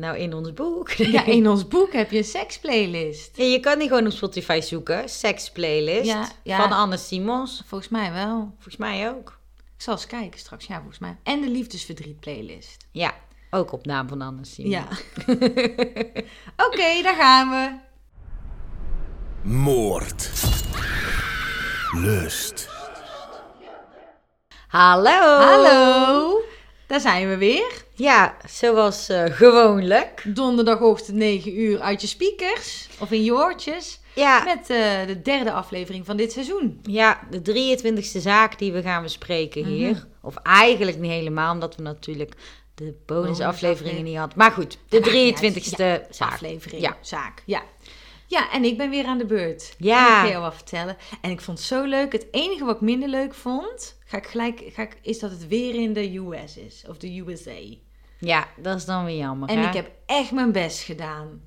Nou, in ons boek. Ja, in ons boek heb je een seksplaylist. Ja, je kan die gewoon op Spotify zoeken. Seksplaylist Ja, ja. van Anne Simons. Volgens mij wel. Volgens mij ook. Ik zal eens kijken straks. Ja, volgens mij. En de liefdesverdriet playlist. Ja, ook op naam van Anne Simons. Ja. Oké, daar gaan we. Moord. Lust. Hallo! Hallo. Daar zijn we weer. Ja, zoals eh, gewoonlijk. Donderdagochtend 9 uur uit je speakers. Of in je oortjes. Ja, Met eh, de derde aflevering van dit seizoen. ja, de 23e zaak die we gaan bespreken Mhm. hier. Of eigenlijk niet helemaal, omdat we natuurlijk de bonusafleveringen Bonusaflevering. niet hadden. Maar goed, de 23e Ja, zaak. Aflevering. Ja. Zaak. Ja. Ja, en ik ben weer aan de beurt. Ja. En ik ga jou wat vertellen. En ik vond het zo leuk. Het enige wat ik minder leuk vond, ga ik gelijk, ga ik, is dat het weer in de US is. Of de USA. Ja, dat is dan weer jammer. En hè? ik heb echt mijn best gedaan.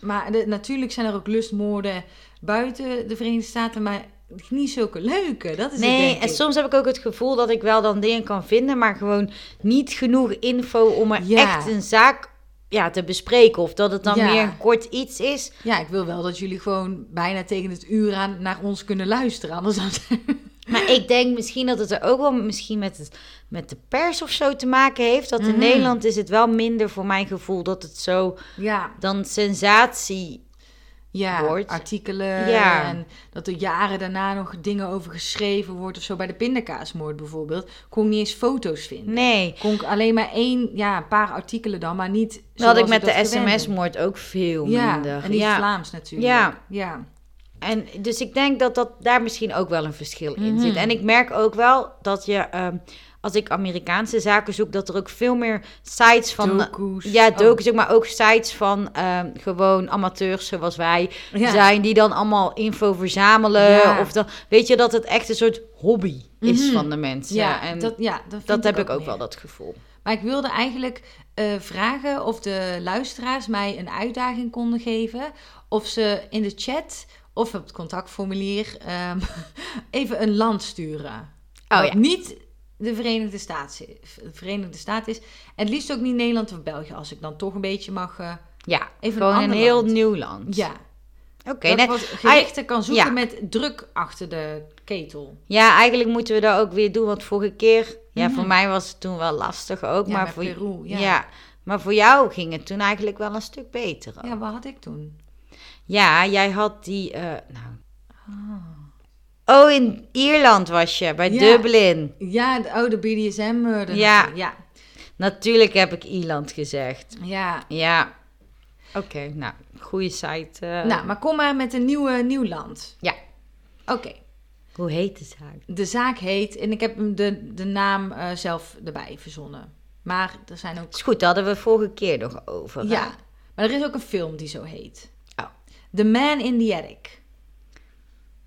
Maar de- natuurlijk zijn er ook lustmoorden buiten de Verenigde Staten, maar niet zulke leuke. Dat is het, Nee, denk en ik. soms heb ik ook het gevoel dat ik wel dan dingen kan vinden, maar gewoon niet genoeg info om er Ja. echt een zaak ja, te bespreken. Of dat het dan Ja. meer een kort iets is. Ja, ik wil wel dat jullie gewoon bijna tegen het uur aan naar ons kunnen luisteren. Anders dan... Maar ik denk misschien dat het er ook wel misschien met, het, met de pers of zo te maken heeft. Dat in Mhm. Nederland is het wel minder voor mijn gevoel dat het zo ja, dan sensatie. Ja wordt. artikelen. Ja. En dat er jaren daarna nog dingen over geschreven wordt of zo. Bij de pindakaasmoord bijvoorbeeld. Kon ik niet eens foto's vinden. Nee, Kon ik alleen maar één, ja, een paar artikelen dan, maar niet dat had ik met de sms-moord ook veel Ja, minder. en niet ja. Vlaams natuurlijk. Ja. ja. En dus ik denk dat, dat daar misschien ook wel een verschil in Mhm. zit. En ik merk ook wel dat je, ehm, als ik Amerikaanse zaken zoek, dat er ook veel meer sites van. Ja, Oh. docu's, ook, maar ook sites van ehm, gewoon amateurs zoals wij Ja. zijn, die dan allemaal info verzamelen. Ja. Of dan, weet je, dat het echt een soort hobby is Mhm. van de mensen. Ja, en dat, ja, dat, heb ik ook meer. wel, dat gevoel. Maar ik wilde eigenlijk eh, vragen of de luisteraars mij een uitdaging konden geven. Of ze in de chat of op het contactformulier ehm, even een land sturen. Oh ja. niet de Verenigde Staten, de Verenigde Staten is. En het liefst ook niet Nederland of België, als ik dan toch een beetje mag. eh, Ja, Even een gewoon een, heel land. nieuw land. ja, Oké, dat ik wat gerichten kan zoeken ja. met druk achter de ketel. Ja, eigenlijk moeten we dat ook weer doen. Want vorige keer, ja, Mhm. voor mij was het toen wel lastig ook. Ja, maar voor, Peru, ja. ja. maar voor jou ging het toen eigenlijk wel een stuk beter. ook. Ja, wat had ik toen? Ja, jij had die. eh, nou. Oh, in Ierland was je, bij Ja. Dublin. Ja, de oude BDSM-murder. Ja. ja. Natuurlijk heb ik Ierland gezegd. ja. Ja. Oké, nou, goede site. eh. Nou, maar kom maar met een nieuwe, nieuw land. Ja. Oké. Hoe heet de zaak? De zaak heet, en ik heb hem de, de naam eh, zelf erbij verzonnen. Maar er zijn ook. Is goed, daar hadden we vorige keer nog over. hè? Ja, maar er is ook een film die zo heet: Oh. The Man in the Attic.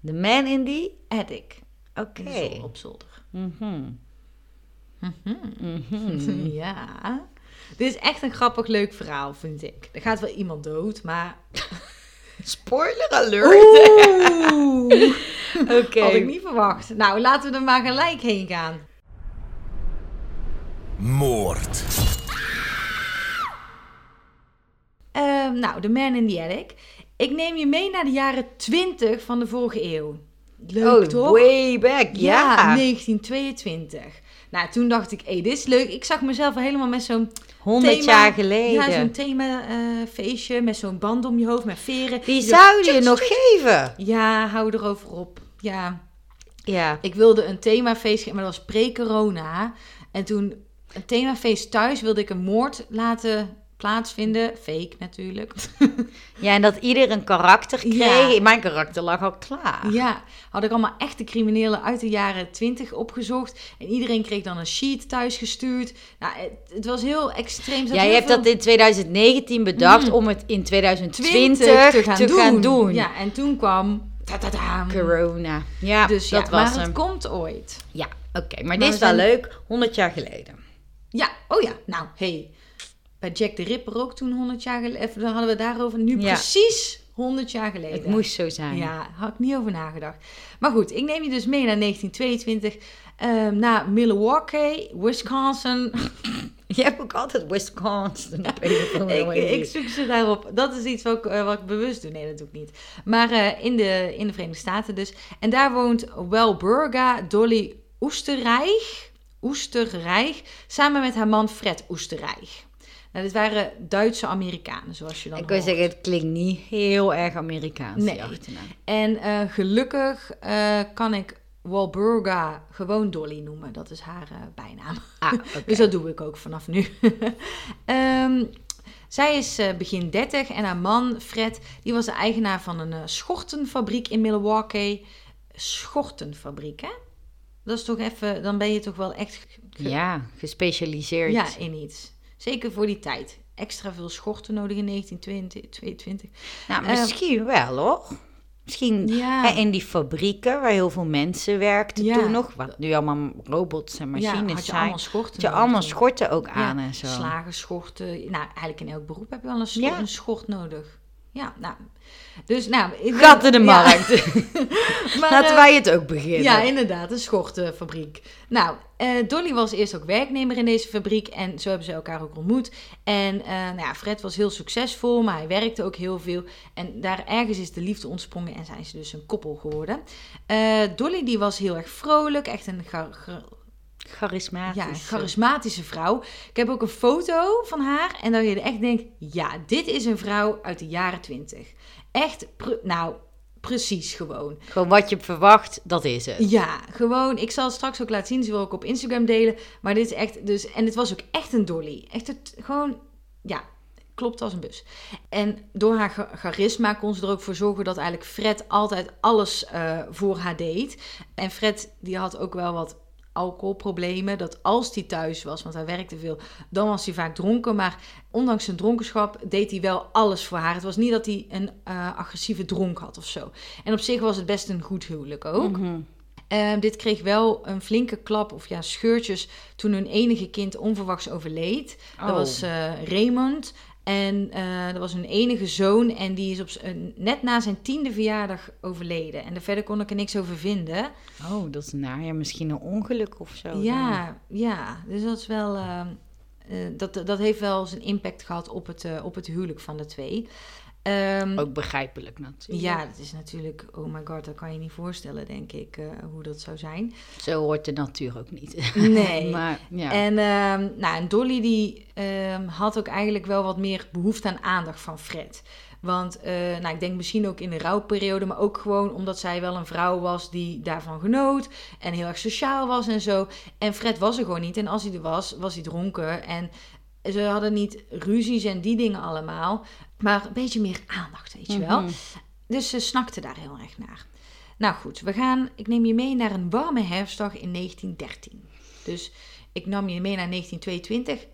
The Man in the... Attic. Oké. De zolder, op zolder. Mhm. ja. Dit is echt een grappig, leuk verhaal, vind ik. Er gaat wel iemand dood, maar. Spoiler alert. Oeh! Oké. Had ik niet verwacht. Nou, laten we er maar gelijk heen gaan. Moord. Ehm, nou, The Man in the Attic. Ik neem je mee naar de jaren 20 van de vorige eeuw. Leuk oh, toch? way back, ja. 1922. Nou, toen dacht ik, hé, dit is leuk. Ik zag mezelf al helemaal met zo'n 100 thema- jaar geleden. Ja, zo'n themafeestje met zo'n band om je hoofd met veren. Die Zo- zou je nog geven. Ja, hou erover op. Ja, Ja. ik wilde een themafeest geven, maar dat was pre-corona. En toen, een themafeest thuis, wilde ik een moord laten plaatsvinden. Fake natuurlijk. ja, en dat ieder een karakter kreeg. Ja. Mijn karakter lag al klaar. Ja, had ik allemaal echte criminelen uit de jaren 20 opgezocht. En iedereen kreeg dan een sheet thuis gestuurd. Nou, het, het was heel extreem. Ja, je heel hebt veel dat in 2019 bedacht Mm. om het in 2020 20 te gaan, doen. Ja, en toen kwam... ta-ta-ta. Corona. Ja, Dus ja, dat was maar hem. het komt ooit. Ja, oké. maar, Maar dit is wel zijn- leuk. 100 jaar geleden. Ja, oh ja. Nou, hey. Bij Jack the Ripper ook toen 100 jaar geleden. Even, dan hadden we daarover. Nu Ja. precies 100 jaar geleden. Het moest zo zijn. Ja, had ik niet over nagedacht. Maar goed, ik neem je dus mee naar 1922. ehm, naar Milwaukee, Wisconsin. Je hebt ook altijd Wisconsin op een ik, ik zoek ze daarop. Dat is iets wat ik, eh, wat ik bewust doe. Nee, dat doe ik niet. Maar eh, in, de, in de Verenigde Staten dus. En daar woont Welburga Dolly Oesterreich. Oesterreich. Samen met haar man Fred Oesterreich. Nou, dit waren Duitse Amerikanen, zoals je dan Ik wil zeggen, het klinkt niet heel erg Amerikaans, Nee. En eh, gelukkig eh, kan ik Walburga gewoon Dolly noemen. Dat is haar eh, bijnaam. Ah. Dus dat doe ik ook vanaf nu. Ehm, zij is begin 30 en haar man Fred, die was de eigenaar van een schortenfabriek in Milwaukee. Schortenfabriek, hè? Dat is toch even, dan ben je toch wel echt ge- Ja, gespecialiseerd. ja, in iets. Zeker voor die tijd. Extra veel schorten nodig in 1922. Nou, Eh, misschien wel, hoor. Misschien Ja. hè, in die fabrieken waar heel veel mensen werkten Ja. toen nog. Wat nu allemaal robots en Ja, machines had je zijn. allemaal schorten. Had je allemaal schorten ook Ja, aan en zo. Slagerschorten. Nou, eigenlijk in elk beroep heb je wel een, scho- Ja. een schort nodig. Ja, nou. Dus, nou... ik Gat in de Ja. markt. Maar, Laten eh, wij het ook beginnen. Ja, inderdaad, een schortenfabriek. Nou, eh, Dolly was eerst ook werknemer in deze fabriek en zo hebben ze elkaar ook ontmoet. En eh, nou ja, Fred was heel succesvol, maar hij werkte ook heel veel. En daar ergens is de liefde ontsprongen en zijn ze dus een koppel geworden. Dolly die was heel erg vrolijk, echt een Charismatisch. ja, charismatische vrouw. Ik heb ook een foto van haar en dat je echt denkt, ja, dit is een vrouw uit de jaren twintig. Echt, nou, precies gewoon. Gewoon wat je verwacht, dat is het. Ja, gewoon. Ik zal het straks ook laten zien. Ze wil ik op Instagram delen. Maar dit is echt. Dus, en het was ook echt een dolly. Echt het, gewoon. Ja, klopt als een bus. En door haar cha- charisma kon ze er ook voor zorgen dat eigenlijk Fred altijd alles eh, voor haar deed. En Fred, die had ook wel wat alcoholproblemen. Dat als hij thuis was, want hij werkte veel, dan was hij vaak dronken. Maar ondanks zijn dronkenschap deed hij wel alles voor haar. Het was niet dat hij een eh, agressieve dronk had of zo. En op zich was het best een goed huwelijk ook. Mhm. Ehm, dit kreeg wel een flinke klap of ja, scheurtjes toen hun enige kind onverwachts overleed. Dat Oh. was eh, Raymond. En eh, dat was hun enige zoon en die is op, eh, net na zijn tiende verjaardag overleden. En daar verder kon ik er niks over vinden. Oh, dat is naar. Ja, misschien een ongeluk of zo. dan. ja, ja, dus dat is wel... eh, eh, dat, dat heeft wel zijn impact gehad op het, eh, op het huwelijk van de twee. Ehm, Ook begrijpelijk natuurlijk. ja, dat is natuurlijk... Oh my god, dat kan je niet voorstellen, denk ik, eh, hoe dat zou zijn. Zo hoort de natuur ook niet. Nee. maar ja. En, ehm, nou, en Dolly die ehm, had ook eigenlijk wel wat meer behoefte aan aandacht van Fred. Want eh, nou, ik denk misschien ook in de rouwperiode, maar ook gewoon omdat zij wel een vrouw was die daarvan genoot en heel erg sociaal was en zo. En Fred was er gewoon niet. En als hij er was, was hij dronken. En ze hadden niet ruzies en die dingen allemaal, maar een beetje meer aandacht, weet je wel. Mhm. Dus ze snakte daar heel erg naar. Nou goed, we gaan, ik neem je mee naar een warme herfstdag in 1913. Dus ik nam je mee naar 1922.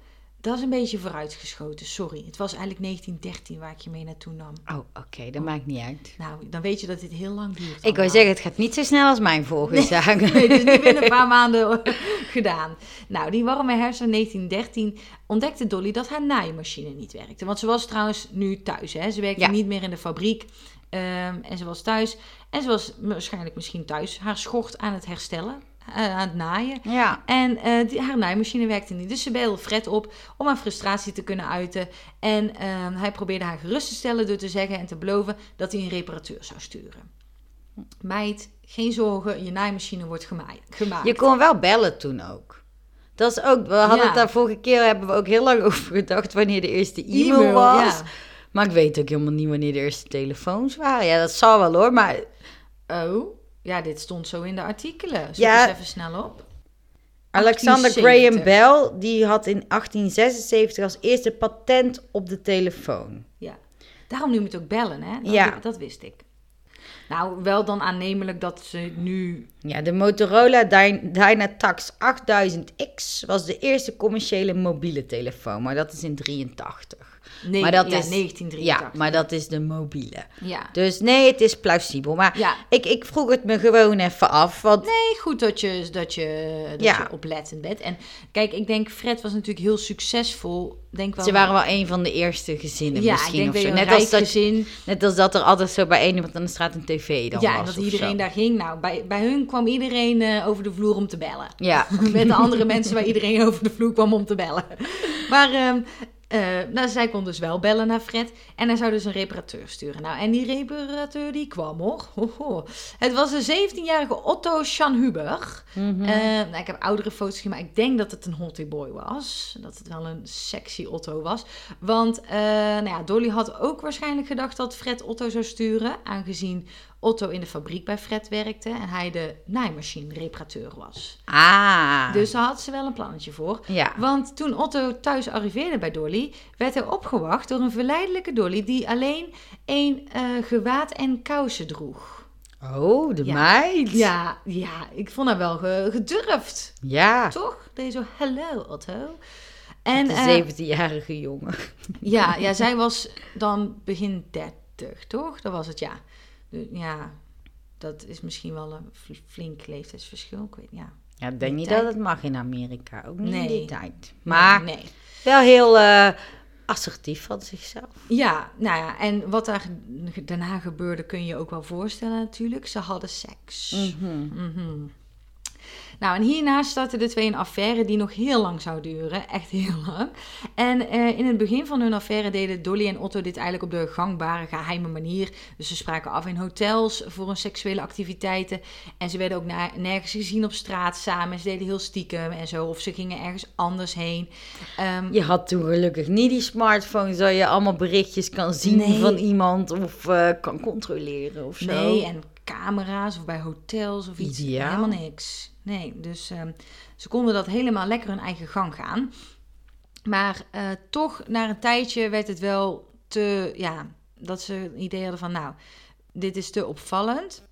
Dat is een beetje vooruitgeschoten, sorry. Het was eigenlijk 1913 waar ik je mee naartoe nam. Oh, oké, dat maakt niet uit. Nou, dan weet je dat dit heel lang duurt. Ik wou allemaal. zeggen, het gaat niet zo snel als mijn vorige zaak. Nee, het is niet binnen een paar maanden gedaan. Nou, die warme van 1913 ontdekte Dolly dat haar naaimachine niet werkte. Want ze was trouwens nu thuis. Hè? Ze werkte Ja. niet meer in de fabriek. Ehm, en ze was thuis. En ze was waarschijnlijk misschien thuis haar schort aan het herstellen. Eh, aan het naaien. Ja. En eh, die, haar naaimachine werkte niet. Dus ze belde Fred op om haar frustratie te kunnen uiten. En ehm, hij probeerde haar gerust te stellen door te zeggen en te beloven dat hij een reparateur zou sturen. Meid, geen zorgen, je naaimachine wordt gemaakt. Je kon wel bellen toen ook. Dat is ook, we hadden Ja. het daar vorige keer, hebben we ook heel lang over gedacht wanneer de eerste e-mail, E-mail, was. ja. Maar ik weet ook helemaal niet wanneer de eerste telefoons waren. Ja, dat zal wel hoor, maar Oh, ja, dit stond zo in de artikelen. Zoek Ja. eens even snel op. Alexander 1870. Graham Bell, die had in 1876 als eerste patent op de telefoon. Ja. Daarom noem je het ook bellen, hè? Dat, Ja. dat wist ik. Nou, wel dan aannemelijk dat ze nu... Ja, de Motorola Dy- Dynatax 8000X was de eerste commerciële mobiele telefoon, maar dat is in 83. Nee, maar dat ja, is 1983. Ja, maar dat is de mobiele. Ja. Dus nee, het is plausibel. Maar Ja. ik, ik vroeg het me gewoon even af. Want Nee, goed dat je, dat je, dat Ja. je oplettend bent. En kijk, ik denk, Fred was natuurlijk heel succesvol. Denk wel ze waren wel een van de eerste gezinnen ja, misschien. of zo. Net, als dat, gezin... net als dat er altijd zo bij een iemand aan de straat een tv dan Ja, was. en dat iedereen zo. daar ging. Nou, bij, bij hun kwam iedereen eh, over de vloer om te bellen. Ja. Met de andere mensen waar iedereen over de vloer kwam om te bellen. Maar ehm, eh, nou, zij kon dus wel bellen naar Fred. En hij zou dus een reparateur sturen. Nou, en die reparateur die kwam hoor. Het was de 17-jarige Otto Schanhuber. Mhm. Eh, nou, ik heb oudere foto's gezien, maar ik denk dat het een hottie boy was. Dat het wel een sexy Otto was. Want eh, nou ja, Dolly had ook waarschijnlijk gedacht dat Fred Otto zou sturen. Aangezien Otto in de fabriek bij Fred werkte en hij de naaimachine-reparateur was. Ah. Dus daar had ze wel een plannetje voor. Ja. Want toen Otto thuis arriveerde bij Dolly, werd hij opgewacht door een verleidelijke Dolly die alleen een eh, gewaad en kousen droeg. Oh, de Ja. meid. Ja, ja, ik vond haar wel ge- gedurfd. Ja. Toch? Deed zo, hello Otto. En de eh, 17-jarige jongen. ja, ja, zij was dan begin 30, toch? Dat was het, ja. De- ja, dat is misschien wel een fl- flink leeftijdsverschil. Ik weet, ja. Ja, denk Die niet tijd- dat het mag in Amerika. Ook niet in die tijd. Maar nee. nee. wel heel eh, assertief van zichzelf. Ja, nou ja, en wat daar daarna gebeurde kun je ook wel voorstellen natuurlijk. Ze hadden seks. Mhm. Mhm. Nou, en hierna startten de twee een affaire die nog heel lang zou duren. Echt heel lang. En eh, in het begin van hun affaire deden Dolly en Otto dit eigenlijk op de gangbare, geheime manier. Dus ze spraken af in hotels voor hun seksuele activiteiten. En ze werden ook na- nergens gezien op straat samen. Ze deden heel stiekem en zo. Of ze gingen ergens anders heen. Ehm, Je had toen gelukkig niet die smartphone, zodat je allemaal berichtjes kan zien Nee. van iemand of eh, kan controleren of zo. Nee, en camera's of bij hotels of iets. Ideaal. Helemaal niks. Nee, dus ehm, ze konden dat helemaal lekker hun eigen gang gaan. Maar eh, toch, na een tijdje werd het wel te, ja, dat ze het idee hadden van, nou, dit is te opvallend.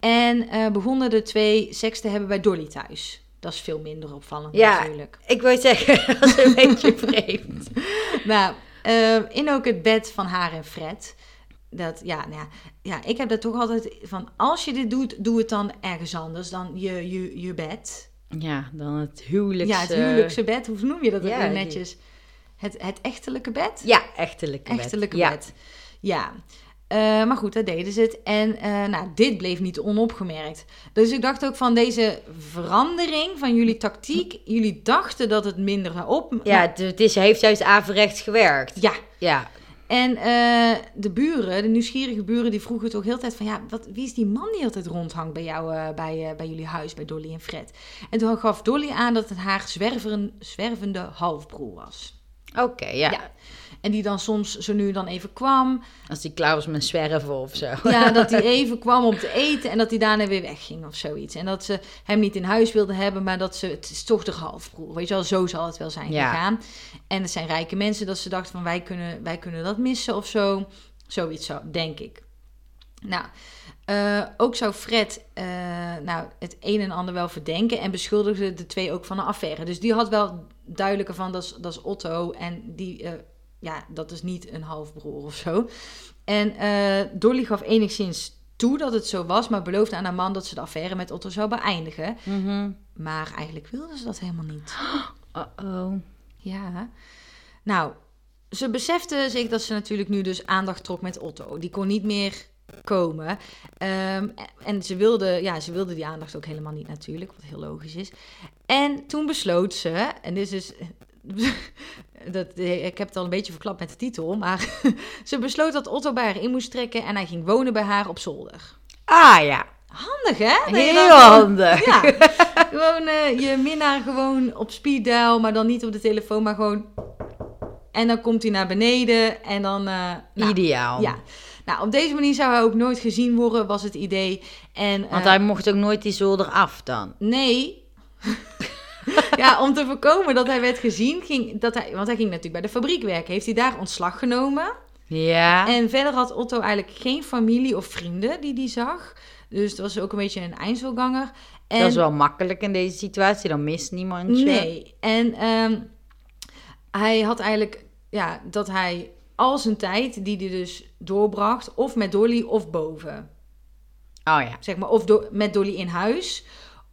En eh, begonnen de twee seks te hebben bij Dolly thuis. Dat is veel minder opvallend Ja. natuurlijk. Ik wil zeggen, dat is een beetje vreemd. Nou, eh, in ook het bed van haar en Fred. Dat, ja, nou ja, ja, ik heb dat toch altijd van, als je dit doet, doe het dan ergens anders dan je, je, je bed. Ja, dan het huwelijks... Ja, het eh, huwelijkse bed, hoe noem je dat ja, die- netjes? Het, het echtelijke bed? Ja, echtelijke bed. Echtelijke ja. bed. Ja. Eh, maar goed, dat deden ze het. En eh, nou, dit bleef niet onopgemerkt. Dus ik dacht ook van deze verandering van jullie tactiek. Jullie dachten dat het minder zou op... Ja, het, het is, heeft juist averechts gewerkt. Ja, Ja, En eh, de buren, de nieuwsgierige buren, die vroegen toch heel de tijd van... Ja, wat, wie is die man die altijd rondhangt bij, jou, eh, bij, eh, bij jullie huis, bij Dolly en Fred? En toen gaf Dolly aan dat het haar zwerveren, zwervende halfbroer was. oké, ja. Ja. En die dan soms zo nu dan even kwam. Als hij klaar was met zwerven of zo. Ja, dat hij even kwam om te eten en dat hij daarna weer wegging of zoiets. En dat ze hem niet in huis wilden hebben, maar dat ze... Het is toch de halfbroer, weet je wel? Zo zal het wel zijn Ja. gegaan. En het zijn rijke mensen dat ze dachten van wij kunnen, wij kunnen dat missen of zo. Zoiets zo, denk ik. Nou, eh, ook zou Fred eh, nou, het een en ander wel verdenken en beschuldigde de twee ook van een affaire. Dus die had wel duidelijker van dat is, dat is Otto en die, eh, ja, dat is niet een halfbroer of zo. En eh, Dolly gaf enigszins toe dat het zo was, maar beloofde aan haar man dat ze de affaire met Otto zou beëindigen. Mhm. Maar eigenlijk wilde ze dat helemaal niet. Uh-oh. Ja. Nou, ze besefte zich dat ze natuurlijk nu dus aandacht trok met Otto. Die kon niet meer komen. Ehm, en ze wilde, ja, ze wilde die aandacht ook helemaal niet natuurlijk, wat heel logisch is. En toen besloot ze, en dit is... Dat, ik heb het al een beetje verklapt met de titel, maar ze besloot dat Otto bij haar in moest trekken en hij ging wonen bij haar op zolder. Ah ja, Handig hè? Dat heel dan gewoon- handig. Ja, gewoon eh, je minnaar gewoon op speed dial, maar dan niet op de telefoon, maar gewoon... En dan komt hij naar beneden en dan... eh, nou, Ideaal. Ja. Nou, op deze manier zou hij ook nooit gezien worden, was het idee. En, Want eh, hij mocht ook nooit die zolder af dan. Nee. ja, om te voorkomen dat hij werd gezien, ging, dat hij, want hij ging natuurlijk bij de fabriek werken, heeft hij daar ontslag genomen. Ja. En verder had Otto eigenlijk geen familie of vrienden die die zag. Dus het was ook een beetje een eindselganger. En, Dat is wel makkelijk in deze situatie, dan mist niemand je. Nee. En ehm, hij had eigenlijk, ja, dat hij al zijn tijd die hij dus doorbracht, of met Dolly of boven. Oh ja. Zeg maar, of do- met Dolly in huis,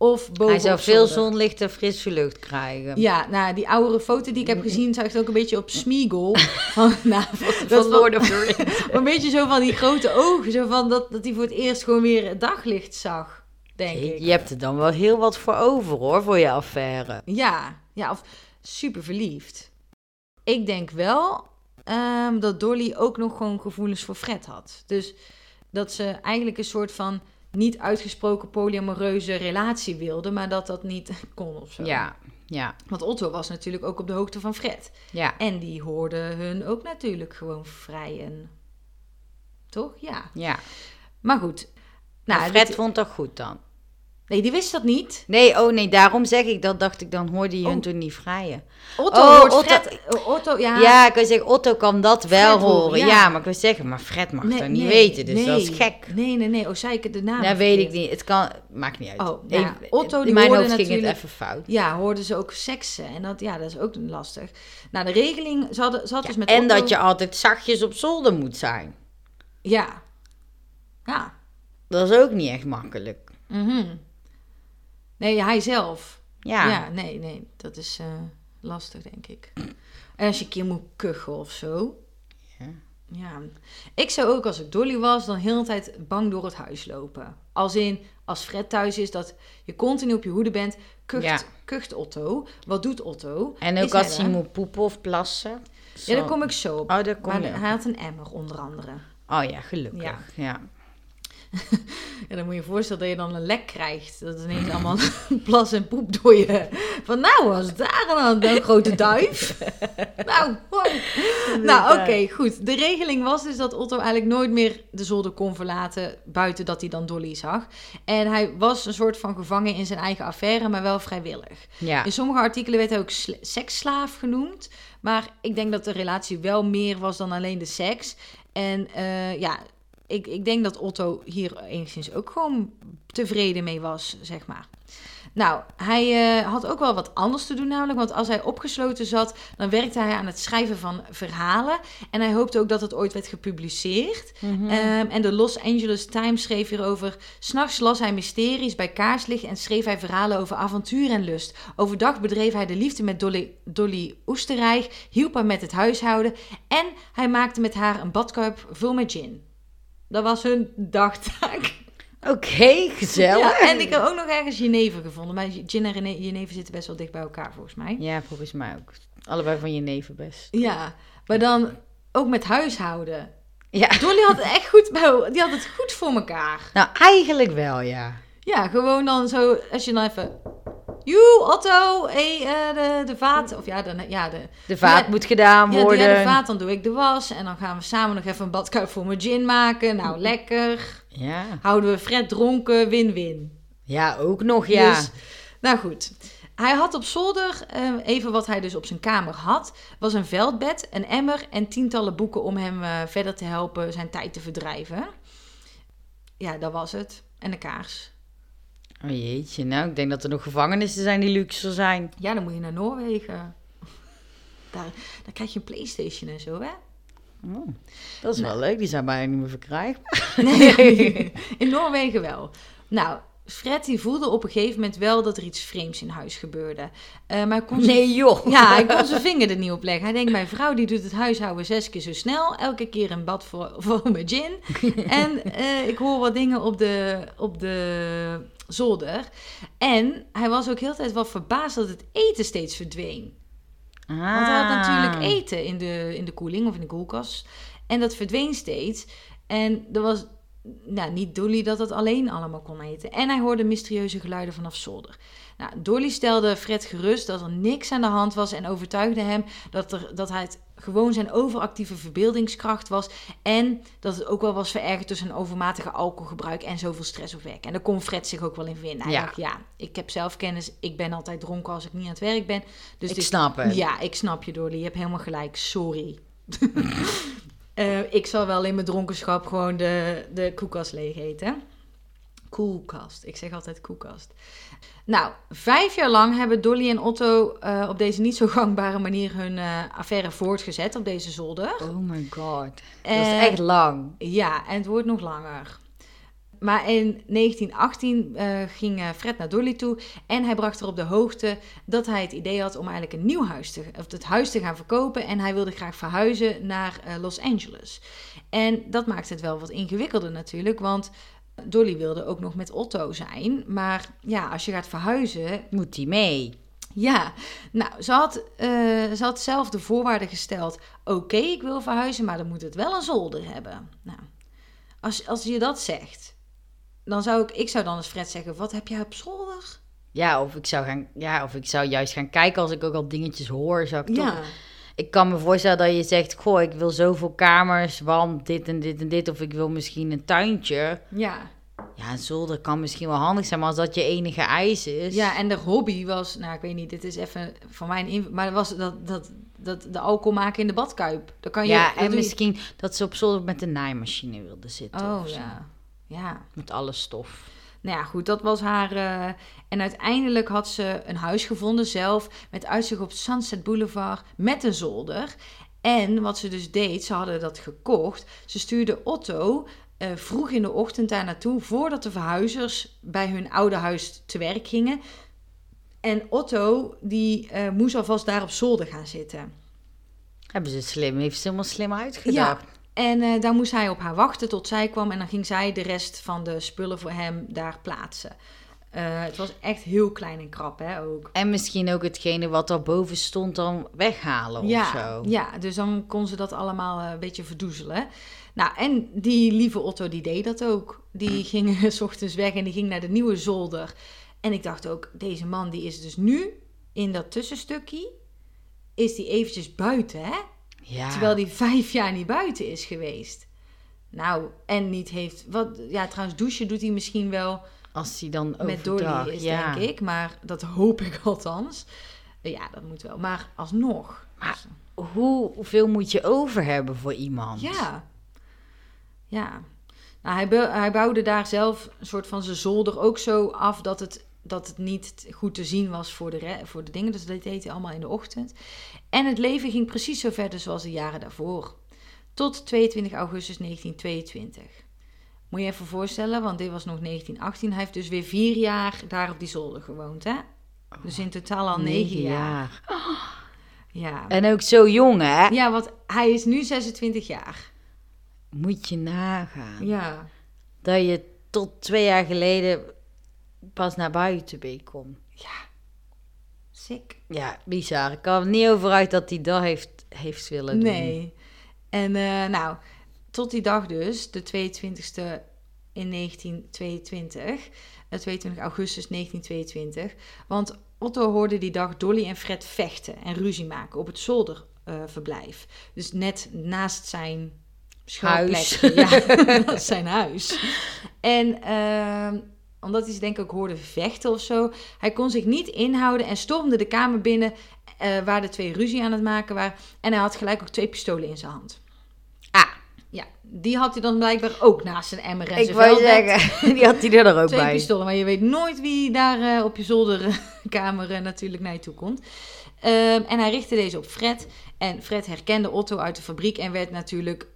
of boven Hij zou veel zonlicht en frisse lucht krijgen. Ja, nou, die oudere foto die ik heb gezien, zag het ook een beetje op Smeagol. Van, nou, dat Van was Lord of the Rings. een beetje zo van die grote ogen, zo van dat, dat hij voor het eerst gewoon weer het daglicht zag, denk ik. Je hebt er dan wel heel wat voor over hoor, voor je affaire. Ja, ja, of super verliefd. ik denk wel ehm, dat Dolly ook nog gewoon gevoelens voor Fred had. Dus dat ze eigenlijk een soort van niet uitgesproken polyamoreuze relatie wilde, maar dat dat niet kon of zo. Ja, ja, Want Otto was natuurlijk ook op de hoogte van Fred. ja, En die hoorde hun ook natuurlijk gewoon vrijen. Toch? Ja. ja. Maar goed. Nou, maar Fred dit- vond dat goed dan. Nee, die wist dat niet. Nee, oh nee, daarom zeg ik dat. Dacht ik, dan hoorde je hun Oh. toen niet vrijen. Otto Oh, hoort Otto- Fred. oh, Otto, ja. Ja, ik wil zeggen, Otto kan dat wel Fred horen, horen. ja. Ja. maar ik wil zeggen, maar Fred mag Nee, dat niet weten, dus dat is gek. Nee, nee, nee. Oh, zei ik het de naam Dat weet ik niet. Het kan, maakt niet uit. Oh, nou Otto, die in mijn hoofd ging het natuurlijk- even fout. Ja, hoorden ze ook seksen. En dat, ja, dat is ook lastig. Nou, de regeling, ze had dus met en Otto- dat je altijd zachtjes op zolder moet zijn. Ja. Ja. Dat is ook niet echt makkelijk. Mhm. Nee, hij zelf. Ja, Ja, nee, nee. Dat is eh, lastig, denk ik. En als je een keer moet kuchen of zo. Ja. Ja. Ik zou ook, als ik Dolly was, dan heel de tijd bang door het huis lopen. Als in, als Fred thuis is, dat je continu op je hoede bent. Kucht, Ja. kucht Otto. Wat doet Otto? En ook als hij moet poepen of plassen. Ja, daar Zo. kom ik zo op. Oh, daar kom maar je hij had een emmer, onder andere. Oh ja, gelukkig. Ja. Ja. Ja, dan moet je je voorstellen dat je dan een lek krijgt. Dat is ineens allemaal plas en poep door je. Van nou, was het daar dan een grote duif? nou. Nou, oké, goed. De regeling was dus dat Otto eigenlijk nooit meer de zolder kon verlaten... buiten dat hij dan Dolly zag. En hij was een soort van gevangen in zijn eigen affaire, maar wel vrijwillig. Ja. In sommige artikelen werd hij ook sl- seksslaaf genoemd. Maar ik denk dat de relatie wel meer was dan alleen de seks. En eh, ja, ik, ik denk dat Otto hier enigszins ook gewoon tevreden mee was, zeg maar. Nou, hij eh, had ook wel wat anders te doen namelijk. Want als hij opgesloten zat, dan werkte hij aan het schrijven van verhalen. En hij hoopte ook dat het ooit werd gepubliceerd. Mhm. Ehm, en de Los Angeles Times schreef hierover... S'nachts las hij mysteries bij kaarslicht en schreef hij verhalen over avontuur en lust. Overdag bedreef hij de liefde met Dolly, Dolly Oesterreich, hielp haar met het huishouden... en hij maakte met haar een badkuip vol met gin. Dat was hun dagtaak. Oké, gezellig. Ja, en ik heb ook nog ergens Geneve gevonden. Maar gin en Geneve zitten best wel dicht bij elkaar, volgens mij. Ja, volgens mij ook. Allebei van je neven best. Ja, maar dan ook met huishouden. Ja. Dolly had het echt goed, bij, die had het goed voor elkaar. Nou, eigenlijk wel, ja. Ja, gewoon dan zo, als je dan even... Joe, Otto, hey, eh, de, de vaat. Of ja, de, ja, de, De vaat Ja, moet gedaan ja, worden. ja, de vaat, dan doe ik de was. En dan gaan we samen nog even een badkuip voor mijn gin maken. Nou, lekker. Ja. Houden we Fred dronken, win-win. ja, ook nog, ja. Dus, nou goed. Hij had op zolder, eh, even wat hij dus op zijn kamer had, was een veldbed, een emmer en tientallen boeken om hem eh, verder te helpen zijn tijd te verdrijven. Ja, dat was het. En een kaars. Oh jeetje, nou, ik denk dat er nog gevangenissen zijn die luxer zijn. Ja, dan moet je naar Noorwegen. Daar, daar krijg je een Playstation en zo, hè? Oh, dat is wel leuk, die zijn bijna niet meer verkrijgbaar. Nee, in Noorwegen wel. Nou, Fred die voelde op een gegeven moment wel dat er iets vreemds in huis gebeurde. Eh, maar kon zijn- Nee joh. Ja, hij kon zijn vinger er niet op leggen. Hij denkt, mijn vrouw die doet het huishouden zes keer zo snel. Elke keer een bad voor, voor mijn gin. En eh, ik hoor wat dingen op de, op de zolder. En hij was ook heel de tijd wel verbaasd dat het eten steeds verdween. Want hij had natuurlijk Ah. eten in de, in de koeling of in de koelkast. En dat verdween steeds. En er was nou, niet Dolly dat dat alleen allemaal kon eten. En hij hoorde mysterieuze geluiden vanaf zolder. Nou, Dolly stelde Fred gerust dat er niks aan de hand was en overtuigde hem dat, er, dat hij het gewoon zijn overactieve verbeeldingskracht was. En dat het ook wel was verergerd door zijn overmatige alcoholgebruik en zoveel stress op werk. En daar kon Fred zich ook wel in vinden. Hij Ja. dacht, ja, ik heb zelf kennis. Ik ben altijd dronken als ik niet aan het werk ben. Dus ik dit- snap het. ja, ik snap je, Dolly. Je hebt helemaal gelijk. Sorry. Eh, ik zal wel in mijn dronkenschap gewoon de, de koelkast leeg eten. Koelkast. Ik zeg altijd koelkast. Nou, vijf jaar lang hebben Dolly en Otto eh, op deze niet zo gangbare manier hun eh, affaire voortgezet op deze zolder. Oh my god. Dat Eh, is echt lang. Ja, en het wordt nog langer. Maar in 1918 eh, ging Fred naar Dolly toe en hij bracht haar op de hoogte dat hij het idee had om eigenlijk een nieuw huis te, of het huis te gaan verkopen. En hij wilde graag verhuizen naar Los Angeles. En dat maakte het wel wat ingewikkelder natuurlijk, want Dolly wilde ook nog met Otto zijn. Maar ja, als je gaat verhuizen, Moet die mee? Ja, nou, ze had, eh, ze had zelf de voorwaarden gesteld. Oké, ik wil verhuizen, maar dan moet het wel een zolder hebben. Nou, als, als je dat zegt, dan zou ik, ik zou dan als Fred zeggen, wat heb jij op zolder? Ja, of ik zou gaan, ja, of ik zou juist gaan kijken als ik ook al dingetjes hoor. Zou ik Ja, toch, ik kan me voorstellen dat je zegt, goh, ik wil zoveel kamers, want dit en dit en dit, of ik wil misschien een tuintje. ja. Ja, een zolder kan misschien wel handig zijn, maar als dat je enige eis is. Ja, en de hobby was, nou, ik weet niet, dit is even van mijn maar dat was dat, dat, dat de alcohol maken in de badkuip. Dan kan je, ja, dat en je- misschien dat ze op zolder met de naaimachine wilde zitten. Oh ja, ja. Met alle stof. Nou ja, goed, dat was haar. eh, en uiteindelijk had ze een huis gevonden zelf met uitzicht op Sunset Boulevard met een zolder. En wat ze dus deed, ze hadden dat gekocht. Ze stuurde Otto eh, vroeg in de ochtend daar naartoe voordat de verhuizers bij hun oude huis te werk gingen. En Otto die eh, moest alvast daar op zolder gaan zitten. Hebben ze slim, heeft ze helemaal slim uitgedacht. En eh, daar moest hij op haar wachten tot zij kwam. En dan ging zij de rest van de spullen voor hem daar plaatsen. Eh, het was echt heel klein en krap, hè, ook. En misschien ook hetgene wat daarboven stond dan weghalen of zo. ja, dus dan kon ze dat allemaal eh, een beetje verdoezelen. Nou, en die lieve Otto, die deed dat ook. Die ging s ochtends weg en die ging naar de nieuwe zolder. En ik dacht ook, deze man die is dus nu in dat tussenstukje... is die eventjes buiten, hè? Ja. Terwijl die vijf jaar niet buiten is geweest. Nou, en niet heeft... Wat, ja, trouwens, douchen doet hij misschien wel Als die dan met overdag, Dolly is, ja. denk ik. Maar dat hoop ik althans. Ja, dat moet wel. Maar alsnog. Maar- Hoe- Hoeveel moet je over hebben voor iemand? Ja. Ja. Nou, hij, hij bouwde daar zelf een soort van zijn zolder ook zo af dat het, dat het niet goed te zien was voor de, voor de dingen. Dus dat deed hij allemaal in de ochtend. En het leven ging precies zo verder zoals de jaren daarvoor. Tot 22 augustus 1922. Moet je even voorstellen, want dit was nog 1918. Hij heeft dus weer vier jaar daar op die zolder gewoond, hè? Dus in totaal al negen jaar. Ja. En ook zo jong, hè? ja, want hij is nu 26 jaar. Moet je nagaan. Ja. Dat je tot twee jaar geleden pas naar buiten. Ja. Sick. Ja, bizar. Ik kan er niet over uit dat hij dat heeft, heeft willen doen. Nee. En eh, nou, tot die dag dus, de 22e in 1922, eh, 22 augustus 1922. Want Otto hoorde die dag Dolly en Fred vechten en ruzie maken op het zolderverblijf. dus net naast zijn Huis. schuilplekje. Ja, naast zijn huis. En ehm, omdat hij ze denk ik ook hoorde vechten of zo, hij kon zich niet inhouden en stormde de kamer binnen eh, waar de twee ruzie aan het maken waren. En hij had gelijk ook twee pistolen in zijn hand. Ah, Ja, die had hij dan blijkbaar ook naast zijn emmer en ik wou zeggen, die had hij er ook Twee bij. pistolen, maar je weet nooit wie daar eh, op je zolderkamer eh, natuurlijk naar je toe komt. Ehm, en hij richtte deze op Fred. En Fred herkende Otto uit de fabriek en werd natuurlijk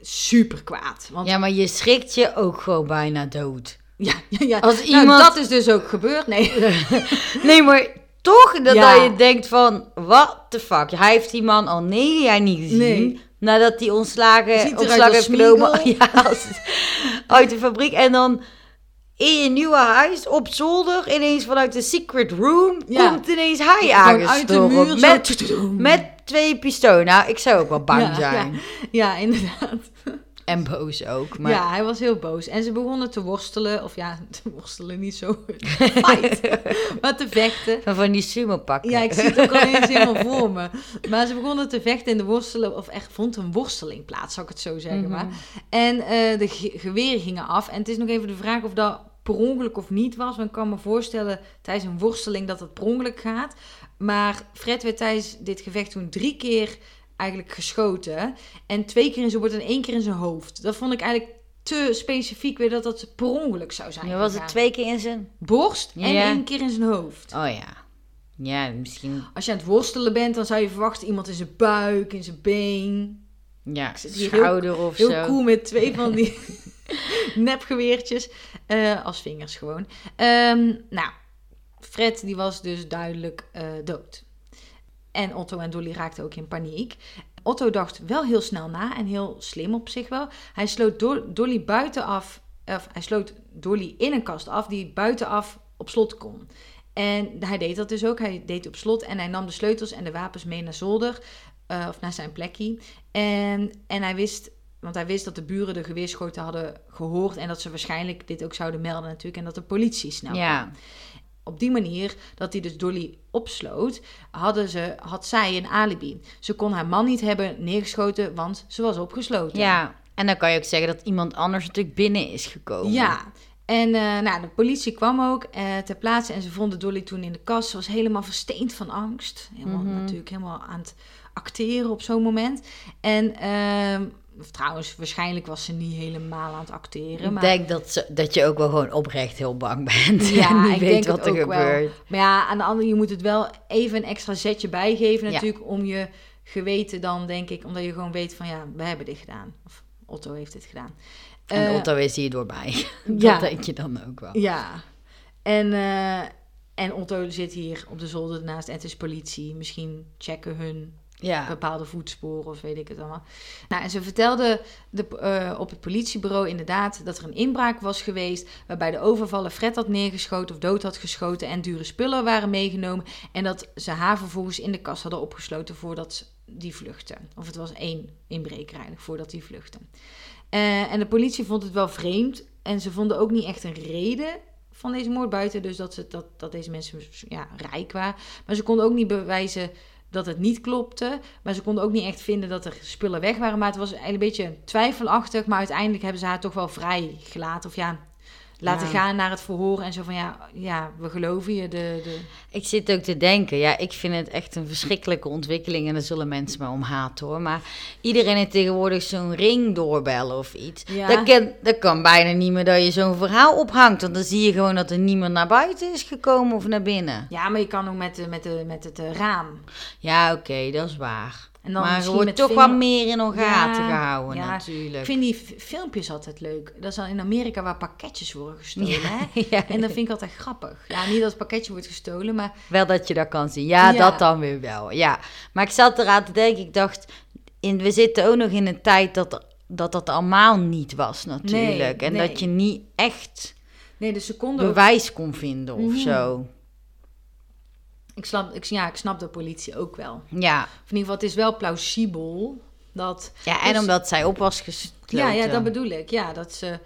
super kwaad. Want Ja, maar je schrikt je ook gewoon bijna dood. ja, ja, ja. Als Nou, iemand- dat is dus ook gebeurd. Nee. Nee, maar toch dat, Ja. dat je denkt van, what the fuck? Hij heeft die man al negen jaar niet gezien. Nee. Nadat hij ontslagen, Ziet eruit ontslag als heeft genomen Smeagol. ja, als- uit de fabriek. En dan in je nieuwe huis op zolder, ineens vanuit de secret room, Ja. komt ineens hij muur. Met, met twee pistolen. Nou, ik zou ook wel bang Ja, zijn. Ja, inderdaad. En boos ook. Maar Ja, hij was heel boos. En ze begonnen te worstelen. Of ja, te worstelen niet zo. Fight. maar te vechten. van, van die sumo pakken. Ja, ik zie het ook al eens helemaal voor me. Maar ze begonnen te vechten en de worstelen, of echt vond een worsteling plaats, zou ik het zo zeggen. Mhm. maar. En eh, de ge- geweren gingen af. En het is nog even de vraag of dat per ongeluk of niet was. Want ik kan me voorstellen tijdens een worsteling dat het per ongeluk gaat. Maar Fred werd tijdens dit gevecht toen drie keer eigenlijk geschoten. En twee keer in zijn borst en één keer in zijn hoofd. Dat vond ik eigenlijk te specifiek weer dat dat per ongeluk zou zijn. Ja, was het twee keer in zijn... Borst en Ja. één keer in zijn hoofd. Oh ja. Ja, misschien... Als je aan het worstelen bent, dan zou je verwachten iemand in zijn buik, in zijn been. Ja, zit hier heel- schouder of Heel zo. cool met twee van die nepgeweertjes eh, als vingers gewoon. Ehm, nou, Fred die was dus duidelijk eh, dood. En Otto en Dolly raakten ook in paniek. Otto dacht wel heel snel na en heel slim op zich wel. Hij sloot Do- Dolly buitenaf, of hij sloot Dolly in een kast af die buitenaf op slot kon. En hij deed dat dus ook. Hij deed op slot en hij nam de sleutels en de wapens mee naar zolder. eh, of naar zijn plekje. En, en hij wist, want hij wist dat de buren de geweerschoten hadden gehoord. En dat ze waarschijnlijk dit ook zouden melden natuurlijk. En dat de politie snel ja. kwam. Op die manier, dat hij dus Dolly opsloot, hadden ze, had zij een alibi. Ze kon haar man niet hebben neergeschoten, want ze was opgesloten. ja. En dan kan je ook zeggen dat iemand anders natuurlijk binnen is gekomen. Ja, en eh, nou, de politie kwam ook eh, ter plaatse en ze vonden Dolly toen in de kast. Ze was helemaal versteend van angst. Helemaal, Mhm. Natuurlijk helemaal aan het acteren op zo'n moment. En trouwens, waarschijnlijk was ze niet helemaal aan het acteren. Ik Maar, denk dat, ze, dat je ook wel gewoon oprecht heel bang bent. Ja, en niet ik weet denk wat er ook wel. gebeurt. maar ja, aan de andere je moet het wel even een extra zetje bijgeven Ja. natuurlijk. Om je geweten dan, denk ik. Omdat je gewoon weet van ja, we hebben dit gedaan. Of Otto heeft dit gedaan. En Eh, Otto is hierdoor bij. ja. Dat denk je dan ook wel. Ja. En, eh, en Otto zit hier op de zolder naast en het is politie. Misschien checken hun Ja. bepaalde voetsporen of weet ik het allemaal. Nou, en ze vertelde de, eh, op het politiebureau inderdaad dat er een inbraak was geweest... waarbij de overvaller Fred had neergeschoten of dood had geschoten... en dure spullen waren meegenomen... en dat ze haar vervolgens in de kast hadden opgesloten voordat die vluchtte. Of het was één inbreker eigenlijk, voordat die vluchtte. Eh, en de politie vond het wel vreemd en ze vonden ook niet echt een reden van deze moord buiten. Dus dat, ze, dat, dat deze mensen ja, rijk waren. Maar ze konden ook niet bewijzen dat het niet klopte. Maar ze konden ook niet echt vinden dat er spullen weg waren. Maar het was eigenlijk een beetje twijfelachtig. Maar uiteindelijk hebben ze haar toch wel vrijgelaten. Of ja, laten Ja. gaan naar het verhoor. En zo van ja, ja we geloven je. De, de... Ik zit ook te denken, ja, ik vind het echt een verschrikkelijke ontwikkeling en daar zullen mensen me om haten hoor. Maar iedereen heeft tegenwoordig zo'n ring doorbellen of iets. Ja. Dat, kan, dat kan bijna niet meer dat je zo'n verhaal ophangt, want dan zie je gewoon dat er niemand naar buiten is gekomen of naar binnen. Ja, maar je kan ook met, de, met, de, met het eh, raam. Ja, oké, dat is waar. En dan maar misschien wordt toch vinger- wel meer in de gaten Ja, gehouden ja. natuurlijk. Ik vind die filmpjes altijd leuk. Dat is dan in Amerika waar pakketjes worden gestolen. Hè? Ja, En dat vind ik altijd grappig. Ja, niet dat het pakketje wordt gestolen, maar Wel dat je dat kan zien. Ja, dat dan weer wel. Ja. Maar ik zat eraan te denken, ik dacht, in, we zitten ook nog in een tijd dat dat, dat allemaal niet was natuurlijk. en nee. dat je niet echt nee, de seconde. ook- bewijs kon vinden of Mhm. zo. Ik snap, ik, ja, ik snap de politie ook wel. Of Ja. in ieder geval, het is wel plausibel dat. ja, en Dus- omdat zij op was gesloten. Ja, ja, dat bedoel ik. Ja, dat ze.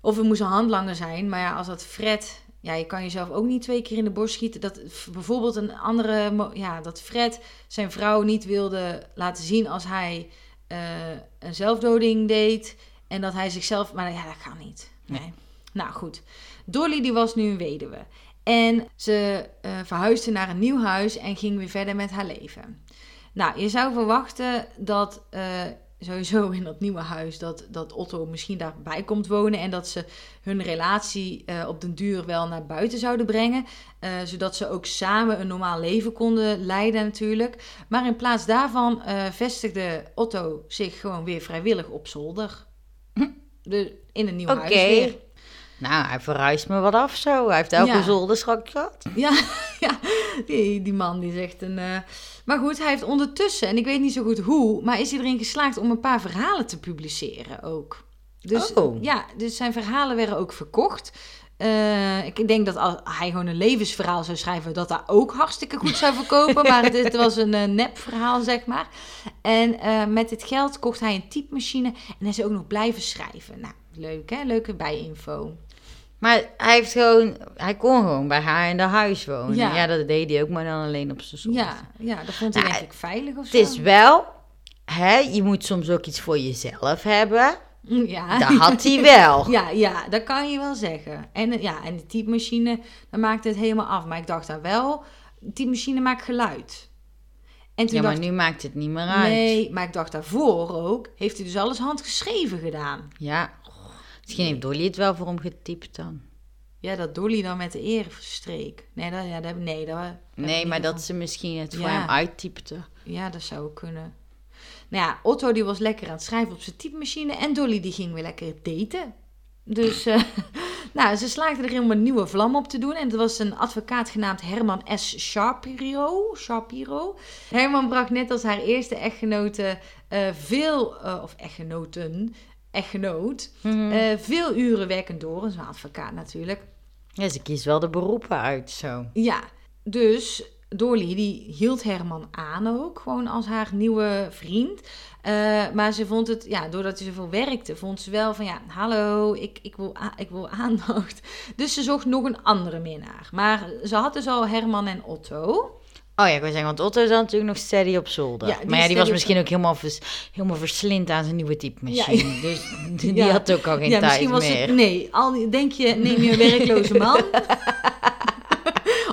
Of het moest een handlanger zijn, maar ja, als dat Fred. Ja, je kan jezelf ook niet twee keer in de borst schieten. Dat bijvoorbeeld een andere. Ja, dat Fred zijn vrouw niet wilde laten zien als hij eh, een zelfdoding deed. En dat hij zichzelf. Maar ja, dat kan niet. Nee. Nou goed. Dolly die was nu een weduwe. En ze eh, verhuisde naar een nieuw huis en ging weer verder met haar leven. Nou, je zou verwachten dat eh, sowieso in dat nieuwe huis dat, dat Otto misschien daarbij komt wonen en dat ze hun relatie eh, op den duur wel naar buiten zouden brengen, zodat ze ook samen een normaal leven konden leiden natuurlijk. Maar in plaats daarvan vestigde Otto zich gewoon weer vrijwillig op zolder. De, in een nieuw huis weer. Nou, hij verhuist me wat af zo. Hij heeft elke Ja. zolderschak gehad. Ja, ja die, die man die zegt een. eh, Maar goed, hij heeft ondertussen, en ik weet niet zo goed hoe, maar is hij erin geslaagd om een paar verhalen te publiceren ook. Dus Oh. ja, dus zijn verhalen werden ook verkocht. Eh, ik denk dat als hij gewoon een levensverhaal zou schrijven, dat dat ook hartstikke goed zou verkopen. maar het, was een eh, nepverhaal, zeg maar. En met dit geld kocht hij een typemachine en hij is ook nog blijven schrijven. Nou, leuk hè? Leuke bijinfo. Maar hij heeft gewoon, hij kon gewoon bij haar in de huis wonen. Ja. Ja, dat deed hij ook, maar dan alleen op zijn zolder. Ja, ja, dat vond hij Nou, denk ik veilig of Het zo. is wel, hè, je moet soms ook iets voor jezelf hebben. Ja. Dat had hij wel. Ja, ja, dat kan je wel zeggen. En, ja, en de typemachine, dan maakte het helemaal af. Maar ik dacht daar wel, de typemachine maakt geluid. En toen Ja, maar dacht nu maakt het niet meer uit. nee, maar ik dacht daarvoor ook, heeft hij dus alles handgeschreven gedaan. Ja, misschien heeft Dolly het wel voor hem getypt dan. Ja, dat Dolly dan met de erenstreek. Nee, dat, ja, dat, nee, dat, Nee, maar van- dat ze misschien het voor Ja. hem uittypte. Ja, dat zou kunnen. Nou ja, Otto die was lekker aan het schrijven op zijn typemachine. En Dolly die ging weer lekker daten. Dus, eh, nou, ze slaagden erin om een nieuwe vlam op te doen. En dat was een advocaat genaamd Herman S. Shapiro. Shapiro. Herman bracht net als haar eerste echtgenote eh, veel, eh, of echtgenoten, echtgenoot, Mhm. eh, veel uren werkend door. Een advocaat natuurlijk. Ja, ze kiest wel de beroepen uit zo. Ja, dus Dolly die hield Herman aan ook, gewoon als haar nieuwe vriend. Eh, maar ze vond het, ja, doordat hij zoveel werkte, vond ze wel van ja, hallo, ik, ik, wil, ik wil aandacht. Dus ze zocht nog een andere minnaar. Maar ze had dus al Herman en Otto. Oh ja, ik wil zeggen, want Otto is dan natuurlijk nog steady op zolder. Ja, die maar ja, die was op misschien ook helemaal, vers, helemaal verslind aan zijn nieuwe typemachine. Dus die had ook al geen ja, tijd misschien was meer. het, nee, al, die- denk je, neem je een werkloze man.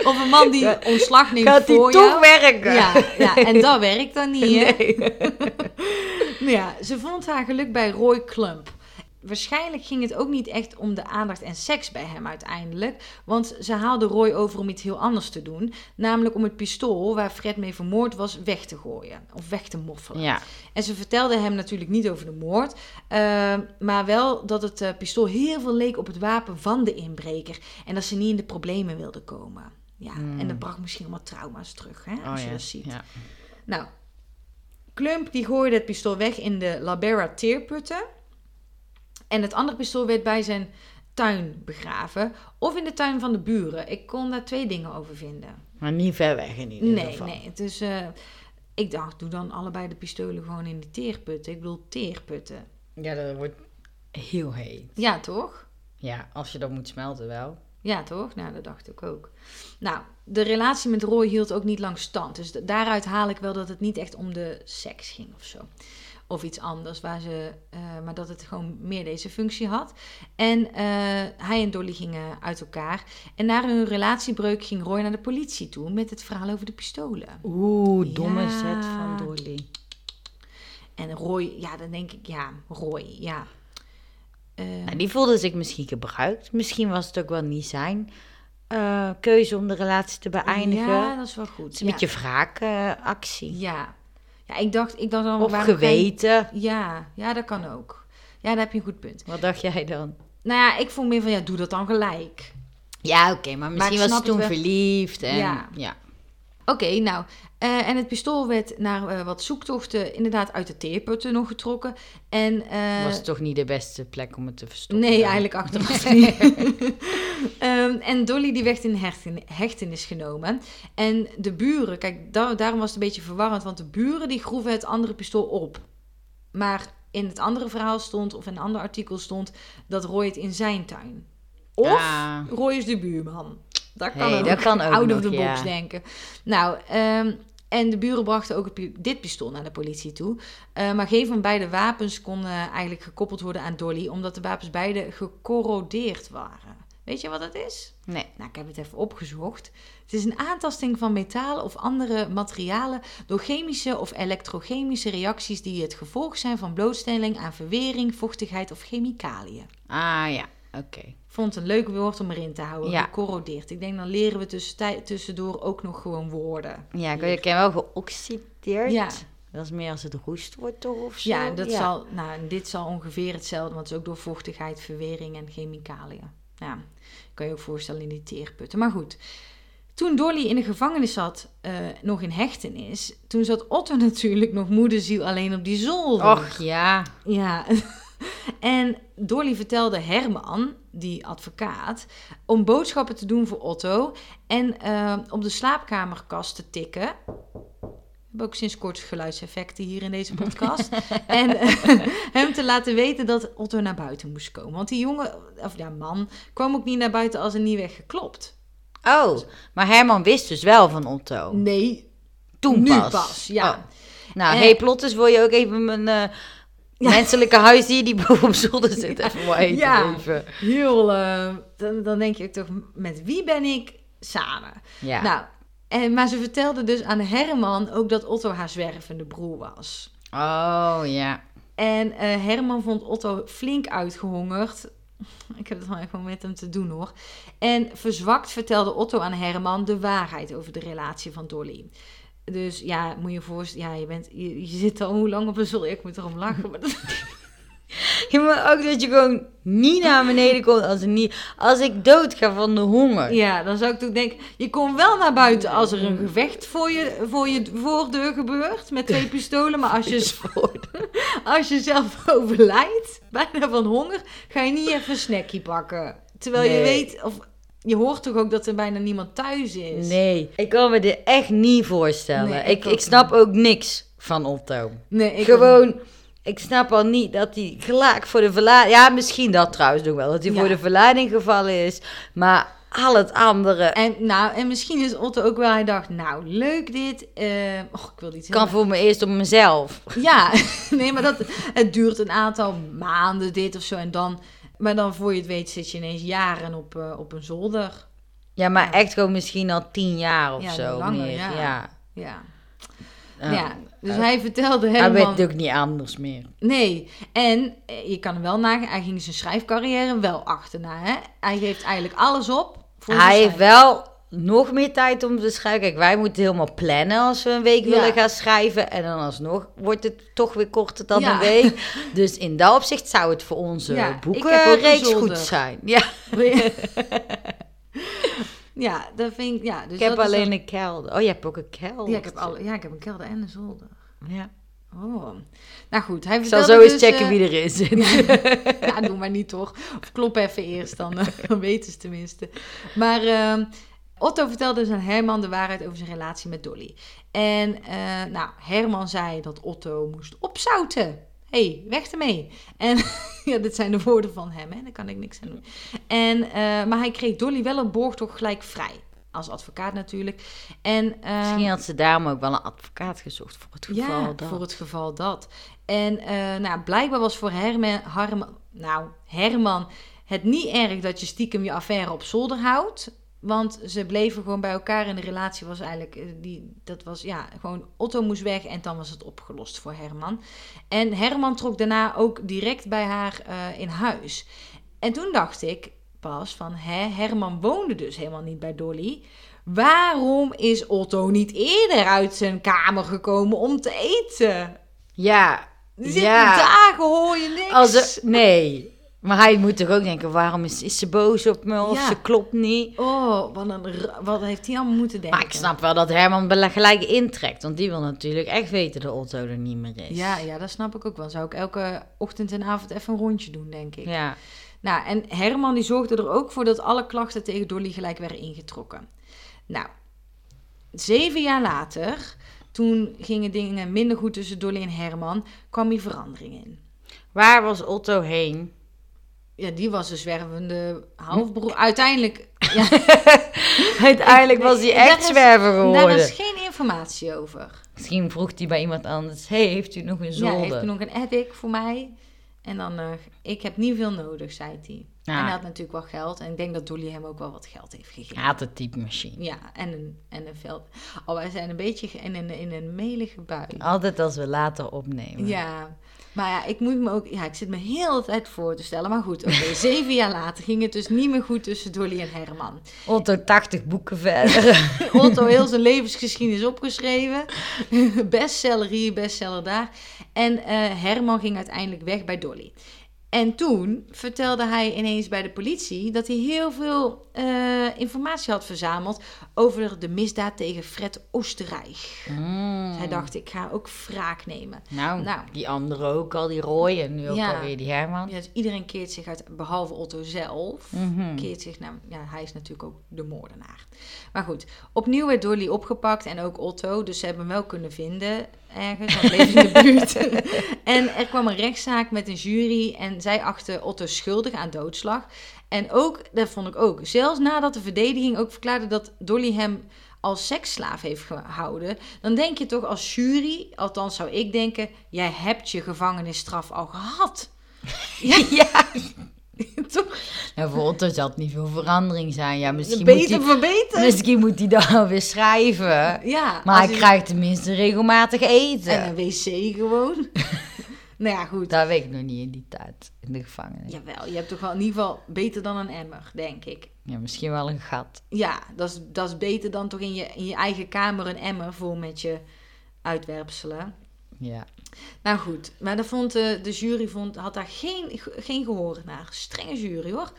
of een man die ontslag neemt Gaat die voor toch jou. werken? Ja, ja, en dat werkt dan niet, hè? Nee. Nou ja, ze vond haar geluk bij Roy Klump. Waarschijnlijk ging het ook niet echt om de aandacht en seks bij hem uiteindelijk. Want ze haalde Roy over om iets heel anders te doen. Namelijk om het pistool waar Fred mee vermoord was weg te gooien. Of weg te moffelen. Ja, En ze vertelde hem natuurlijk niet over de moord. eh, maar wel dat het eh, pistool heel veel leek op het wapen van de inbreker. En dat ze niet in de problemen wilde komen. Ja, Hmm. en dat bracht misschien allemaal trauma's terug, hè, als oh je ja. dat ziet. ja. Nou, Klump die gooide het pistool weg in de Labera teerputten. En het andere pistool werd bij zijn tuin begraven. Of in de tuin van de buren. Ik kon daar twee dingen over vinden. Maar niet ver weg in ieder Nee, geval. nee. Dus ik dacht, doe dan allebei de pistolen gewoon in die teerputten. Ik bedoel teerputten. Ja, dat wordt heel heet. Ja, toch? Ja, als je dat moet smelten wel. Ja, toch? Nou, dat dacht ik ook. Nou, de relatie met Roy hield ook niet lang stand. Dus da- daaruit haal ik wel dat het niet echt om de seks ging of zo. Of iets anders, waar ze, eh, maar dat het gewoon meer deze functie had. En eh, hij en Dolly gingen uit elkaar. En na hun relatiebreuk ging Roy naar de politie toe met het verhaal over de pistolen. Oeh, domme Ja. set van Dolly. En Roy, ja, dan denk ik, ja, Roy, ja. Nou, die voelde zich misschien gebruikt. Misschien was het ook wel niet zijn eh, keuze om de relatie te beëindigen. Ja, dat is wel goed. het is een ja. beetje wraakactie. Ja. Ja, ik dacht, ik dacht dan... of geweten. Ja, ja, dat kan ook. Ja, daar heb je een goed punt. Wat dacht jij dan? Nou ja, ik voel meer van, ja, doe dat dan gelijk. Ja, oké, maar misschien was ze toen verliefd. En, Ja. ja. Oké, nou, eh, en het pistool werd na eh, wat zoektochten inderdaad uit de teerputten nog getrokken. En, eh, was toch niet de beste plek om het te verstoppen? Nee, dan? eigenlijk achteraf niet. Ehm, en Dolly die werd in hechten- hechtenis genomen. En de buren, kijk, da- daarom was het een beetje verwarrend, want de buren die groeven het andere pistool op. Maar in het andere verhaal stond, of in een ander artikel stond, dat Roy het in zijn tuin. Of Ah. Roy is de buurman. Dat kan Hey, ook. dat kan ook Out nog, of the box ja. denken. Nou, ehm, en de buren brachten ook dit pistool naar de politie toe. Eh, maar geen van beide wapens kon eh, eigenlijk gekoppeld worden aan Dolly, omdat de wapens beide gecorrodeerd waren. Weet je wat dat is? Nee. Nou, ik heb het even opgezocht. Het is een aantasting van metalen of andere materialen door chemische of elektrochemische reacties die het gevolg zijn van blootstelling aan verwering, vochtigheid of chemicaliën. Ah ja, oké. Vond het een leuk woord om erin te houden. Ja. Gecorrodeerd. Ik denk dan leren we tussendoor ook nog gewoon woorden. Ja, ik ik ken wel geoxideerd. Ja. Dat is meer als het roest wordt toch of zo? Ja, dat Zal, nou, dit zal ongeveer hetzelfde, want het is ook door vochtigheid, verwering en chemicaliën. Ja, kan je ook voorstellen in die teerputten. Maar goed, toen Dolly in de gevangenis zat, eh, nog in hechtenis, toen zat Otto natuurlijk nog moederziel alleen op die zolder. Och ja. Ja. En Dolly vertelde Herman, die advocaat, om boodschappen te doen voor Otto en eh, op de slaapkamerkast te tikken. We hebben ook sinds kort geluidseffecten hier in deze podcast. en eh, hem te laten weten dat Otto naar buiten moest komen. Want die jongen, of ja, man, kwam ook niet naar buiten als er niet werd geklopt. Oh, maar Herman wist dus wel van Otto. Nee, Toen nu pas. pas, ja. Oh. Nou, Eh. hey Plotters, wil je ook even mijn eh, menselijke huisdier die boven op zolder zit even eten Ja. geven? Heel, eh, dan, dan denk je toch, met wie ben ik samen? Ja. Nou, en, maar ze vertelde dus aan Herman ook dat Otto haar zwervende broer was. Oh ja. En eh, Herman vond Otto flink uitgehongerd. Ik heb het wel even met hem te doen hoor. En verzwakt vertelde Otto aan Herman de waarheid over de relatie van Dolly. Dus ja, moet je je voorstellen, ja, je, bent, je, je zit al hoe lang op een zolder. Ik moet erom lachen. Maar dat- Ja, maar ook dat je gewoon niet naar beneden komt als, er niet, als ik dood ga van de honger. ja, dan zou ik toch denken, je komt wel naar buiten als er een gevecht voor je, voor je voordeur gebeurt met twee pistolen. Maar als je, als je zelf overlijdt, bijna van honger, ga je niet even een snackje pakken. Terwijl je weet, of je hoort toch ook dat er bijna niemand thuis is? Nee, ik kan me dit echt niet voorstellen. Nee, ik, ik snap ook niks van Otto. Nee, ik Gewoon, ik snap al niet dat hij gelijk voor de verleiding... Ja, misschien dat trouwens nog wel, dat hij Ja. voor de verleiding gevallen is. Maar al het andere En, nou, en misschien is Otto ook wel, hij dacht, nou, leuk dit. eh och, ik wil iets kan voor me eerst op mezelf. Ja, nee, maar dat, het duurt een aantal maanden dit of zo. En dan, maar dan voor je het weet zit je ineens jaren op, eh, op een zolder. Ja, maar Ja. echt gewoon misschien al tien jaar of Ja, zo. langer, meer. ja. ja. Ja, dus hij vertelde Hij helemaal... weet ook niet anders meer. Nee, en eh, je kan hem wel nagaan, hij ging zijn schrijfcarrière wel achterna. Hè? Hij geeft eigenlijk alles op. Voor Hij heeft wel nog meer tijd om te schrijven. Kijk, wij moeten helemaal plannen als we een week Ja. willen gaan schrijven. En dan alsnog wordt het toch weer korter dan Ja. een week. Dus in dat opzicht zou het voor onze Ja, boekenreeks goed zijn. Ja, ja, dat vind ik... Ja, dus ik heb alleen een kelder. Oh, je hebt ook een kelder. Ja ik, heb alle, ja, ik heb een kelder en een zolder. Ja. Oh. Nou goed, hij Ik zal zo eens dus, checken eh, wie erin zit. Ja, doe maar niet toch. Of klop even eerst, dan, eh, dan weten ze tenminste. Maar ehm, Otto vertelde dus aan Herman de waarheid over zijn relatie met Dolly. En eh, nou, Herman zei dat Otto moest opzouten. hey, weg ermee. En ja, dit zijn de woorden van hem, hè? daar kan ik niks aan doen. En, eh, maar hij kreeg Dolly wel een borgtocht gelijk vrij. Als advocaat natuurlijk. En, Misschien had ze daarom ook wel een advocaat gezocht voor het geval ja, dat. voor het geval dat. En eh, nou, blijkbaar was voor Herman, nou, Herman het niet erg dat je stiekem je affaire op zolder houdt. Want ze bleven gewoon bij elkaar en de relatie was eigenlijk, eh, die, dat was ja, gewoon Otto moest weg en dan was het opgelost voor Herman. En Herman trok daarna ook direct bij haar eh, in huis. En toen dacht ik pas van, hè, Herman woonde dus helemaal niet bij Dolly. Waarom is Otto niet eerder uit zijn kamer gekomen om te eten? Ja, Die zit ja. dagen hoor je niks. Als er, nee. Maar hij moet toch ook denken, waarom is, is ze boos op me of Ja. ze klopt niet? Oh, wat, een, wat heeft hij allemaal moeten denken? Maar ik snap wel dat Herman gelijk intrekt. Want die wil natuurlijk echt weten dat Otto er niet meer is. Ja, ja, dat snap ik ook wel. Zou ik elke ochtend en avond even een rondje doen, denk ik. Ja. Nou, en Herman die zorgde er ook voor dat alle klachten tegen Dolly gelijk werden ingetrokken. Nou, zeven jaar later, toen gingen dingen minder goed tussen Dolly en Herman, kwam hier verandering in. Waar was Otto heen? Ja, die was een zwervende halfbroer. Uiteindelijk, ja, Uiteindelijk was hij daar echt zwerver daar geworden. is geen informatie over. Misschien vroeg hij bij iemand anders, hey, heeft u nog een Ja, zolder? heeft u nog een attic voor mij? En dan, eh, ik heb niet veel nodig, zei hij. Ja. En hij had natuurlijk wel geld. En ik denk dat Dolly hem ook wel wat geld heeft gegeven. Hij had een typemachine. Ja, en een, en een veld. Oh, wij zijn een beetje in een, in een melige bui. Altijd als we later opnemen. Ja, maar ja, ik moet me ook... Ja, ik zit me heel de tijd voor te stellen. Maar goed, oké, zeven jaar later ging het dus niet meer goed tussen Dolly en Herman. Otto 80 boeken verder. Otto heel zijn levensgeschiedenis opgeschreven. bestseller hier, bestseller daar. En eh, Herman ging uiteindelijk weg bij Dolly. En toen vertelde hij ineens bij de politie dat hij heel veel eh, informatie had verzameld over de misdaad tegen Fred Oostenrijk. Mm. Hij dacht, ik ga ook wraak nemen. Nou, Nou. die andere ook al, die Roy en nu ook Ja. alweer die Herman. Ja, dus iedereen keert zich uit, behalve Otto zelf, Mhm. keert zich naar... Ja, hij is natuurlijk ook de moordenaar. Maar goed, opnieuw werd Dolly opgepakt en ook Otto. Dus ze hebben hem wel kunnen vinden ergens, want in de buurt. en er kwam een rechtszaak met een jury en zij achten Otto schuldig aan doodslag. En ook, dat vond ik ook, zelfs nadat de verdediging ook verklaarde dat Dolly hem als seksslaaf heeft gehouden, dan denk je toch als jury, althans zou ik denken, jij hebt je gevangenisstraf al gehad. ja. toch? Ja, voor Otto zal het niet veel verandering zijn. Ja, misschien, Beter moet, verbeteren. hij, misschien moet hij dan weer schrijven. Ja, Maar hij krijgt tenminste regelmatig eten. En een wc gewoon. nou ja, goed. Dat weet ik nog niet in die tijd, in de gevangenis. Ja, Jawel, je hebt toch wel in ieder geval beter dan een emmer, denk ik. misschien wel een gat. Ja, dat is, dat is beter dan toch in je, in je eigen kamer een emmer vol met je uitwerpselen. Ja. Nou goed, maar vond de, de jury vond, had daar geen, geen gehoor naar. Strenge jury hoor.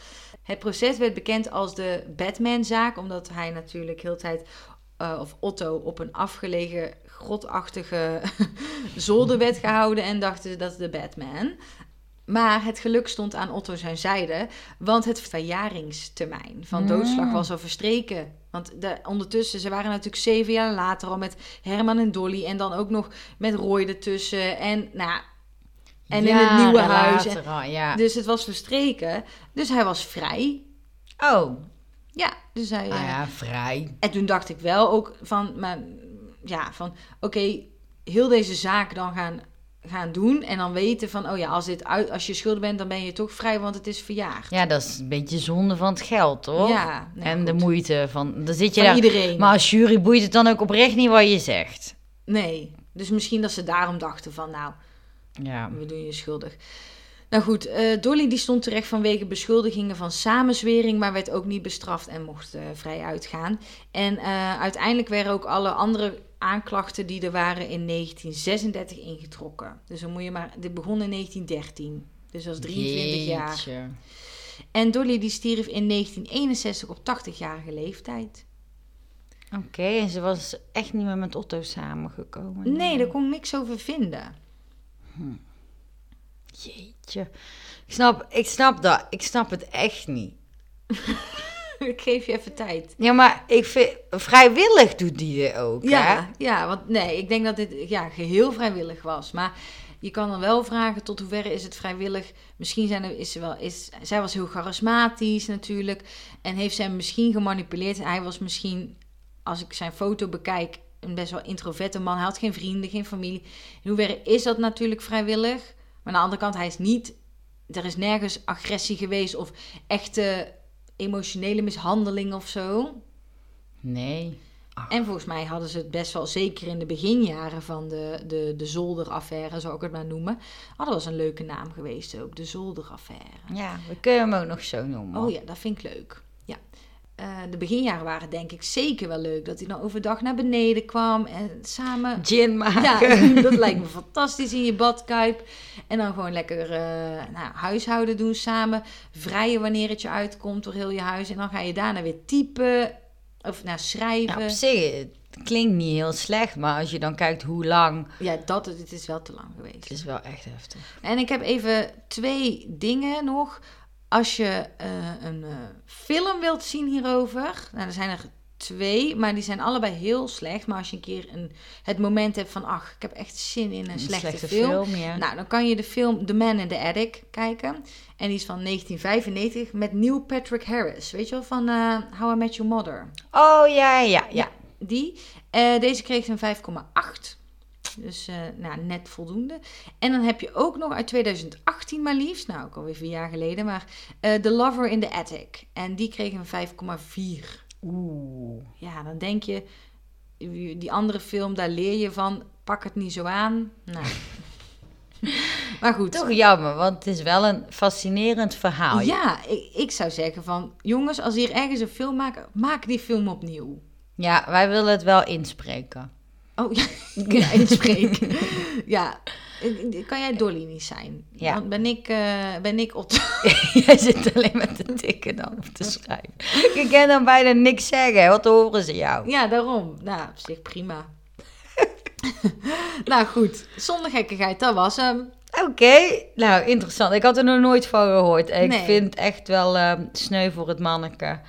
Het proces werd bekend als de Batman-zaak, omdat hij natuurlijk heel de tijd, eh, of Otto, op een afgelegen, grotachtige zolder werd gehouden en dachten ze dat is de Batman. Maar het geluk stond aan Otto zijn zijde, want het verjaringstermijn van doodslag was al verstreken. Want de, ondertussen, ze waren natuurlijk zeven jaar later al met Herman en Dolly en dan ook nog met Roy ertussen. En, nou, ja, en in het nieuwe huis. later al, ja. Dus het was verstreken. Dus hij was vrij. Oh, Ja, dus hij... nou eh, ja, vrij. En toen dacht ik wel ook van, maar, ja, van oké, heel deze zaak dan gaan, gaan doen. En dan weten van, oh ja, als, dit uit, als je schulden bent, dan ben je toch vrij, want het is verjaard. Ja, dat is een beetje zonde van het geld, toch? Ja, nou en de moeite van... Dan zit je Van daar... iedereen. Maar als jury boeit het dan ook oprecht niet wat je zegt. Nee, dus misschien dat ze daarom dachten van, nou, Ja. we doen je schuldig. Nou goed, eh, Dolly die stond terecht vanwege beschuldigingen van samenzwering, maar werd ook niet bestraft en mocht eh, vrij uitgaan. En eh, uiteindelijk werden ook alle andere aanklachten die er waren in 1936 ingetrokken. Dus dan moet je maar, dit begon in 1913. Dus dat is 23 jaar. En Dolly die stierf in 1961 op 80-jarige leeftijd. Oké, en ze was echt niet meer met Otto samengekomen? Nee, daar kon ik niks over vinden. Jeetje. Ik snap, ik snap dat. Ik snap het echt niet. ik geef je even tijd. Ja, maar ik vind... Vrijwillig doet die dit ook, hè? Ja, ja, want nee, ik denk dat dit ja, geheel vrijwillig was. Maar je kan dan wel vragen tot hoeverre is het vrijwillig. Misschien zijn er, is ze wel, is, zij was heel charismatisch natuurlijk. En heeft zij hem misschien gemanipuleerd. Hij was misschien, als ik zijn foto bekijk, een best wel introverte man. Hij had geen vrienden, geen familie. In hoeverre is dat natuurlijk vrijwillig? Maar aan de andere kant, hij is niet... Er is nergens agressie geweest of echte emotionele mishandeling of zo. Nee. En volgens mij hadden ze het best wel, zeker in de beginjaren van de, de, de zolderaffaire, zou ik het maar noemen. Oh, dat was een leuke naam geweest ook, de zolderaffaire. Ja, we kunnen hem ook nog zo noemen. Oh ja, dat vind ik leuk. Eh, de beginjaren waren denk ik zeker wel leuk. Dat hij dan overdag naar beneden kwam en samen... Gin maken. Ja, dat lijkt me fantastisch in je badkuip. En dan gewoon lekker eh, nou, huishouden doen samen. Vrijen wanneer het je uitkomt door heel je huis. En dan ga je daarna weer typen of nou, schrijven. Ja, op zich, het klinkt niet heel slecht, maar als je dan kijkt hoe lang... Ja, dat het is wel te lang geweest. Het is wel echt heftig. En ik heb even twee dingen nog. Als je eh, een eh, film wilt zien hierover, nou, er zijn er twee, maar die zijn allebei heel slecht. Maar als je een keer een, het moment hebt van, ach, ik heb echt zin in een, slechte, film. ja. Nou, dan kan je de film The Man in the Attic kijken. En die is van 1995 met Neil Patrick Harris. Weet je wel, van eh, How I Met Your Mother. Oh, ja, ja, ja. Die. Deze kreeg een 5,8. Dus eh, nou, net voldoende. En dan heb je ook nog uit 2018 maar liefst, nou ook alweer vier jaar geleden, maar eh The Lover in the Attic. En die kreeg een 5,4. Oeh. Ja, dan denk je, die andere film, daar leer je van, pak het niet zo aan. Nou. maar goed. Toch jammer, want het is wel een fascinerend verhaal. Ja, ik, ik zou zeggen van, jongens, als hier ergens een film maken, maak die film opnieuw. Ja, wij willen het wel inspreken. Oh, ja, ja ja, kan jij Dolly niet zijn? Ja. Dan ben ik, eh, ben ik Otto. Jij zit alleen maar te tikken dan of te schrijven. Je kan dan bijna niks zeggen, wat horen ze jou? Ja, daarom. Nou, op zich prima. nou goed, zonder gekkigheid, dat was hem. Oké, nou interessant. Ik had er nog nooit van gehoord. Ik Nee. vind echt wel ehm, sneu voor het manneke.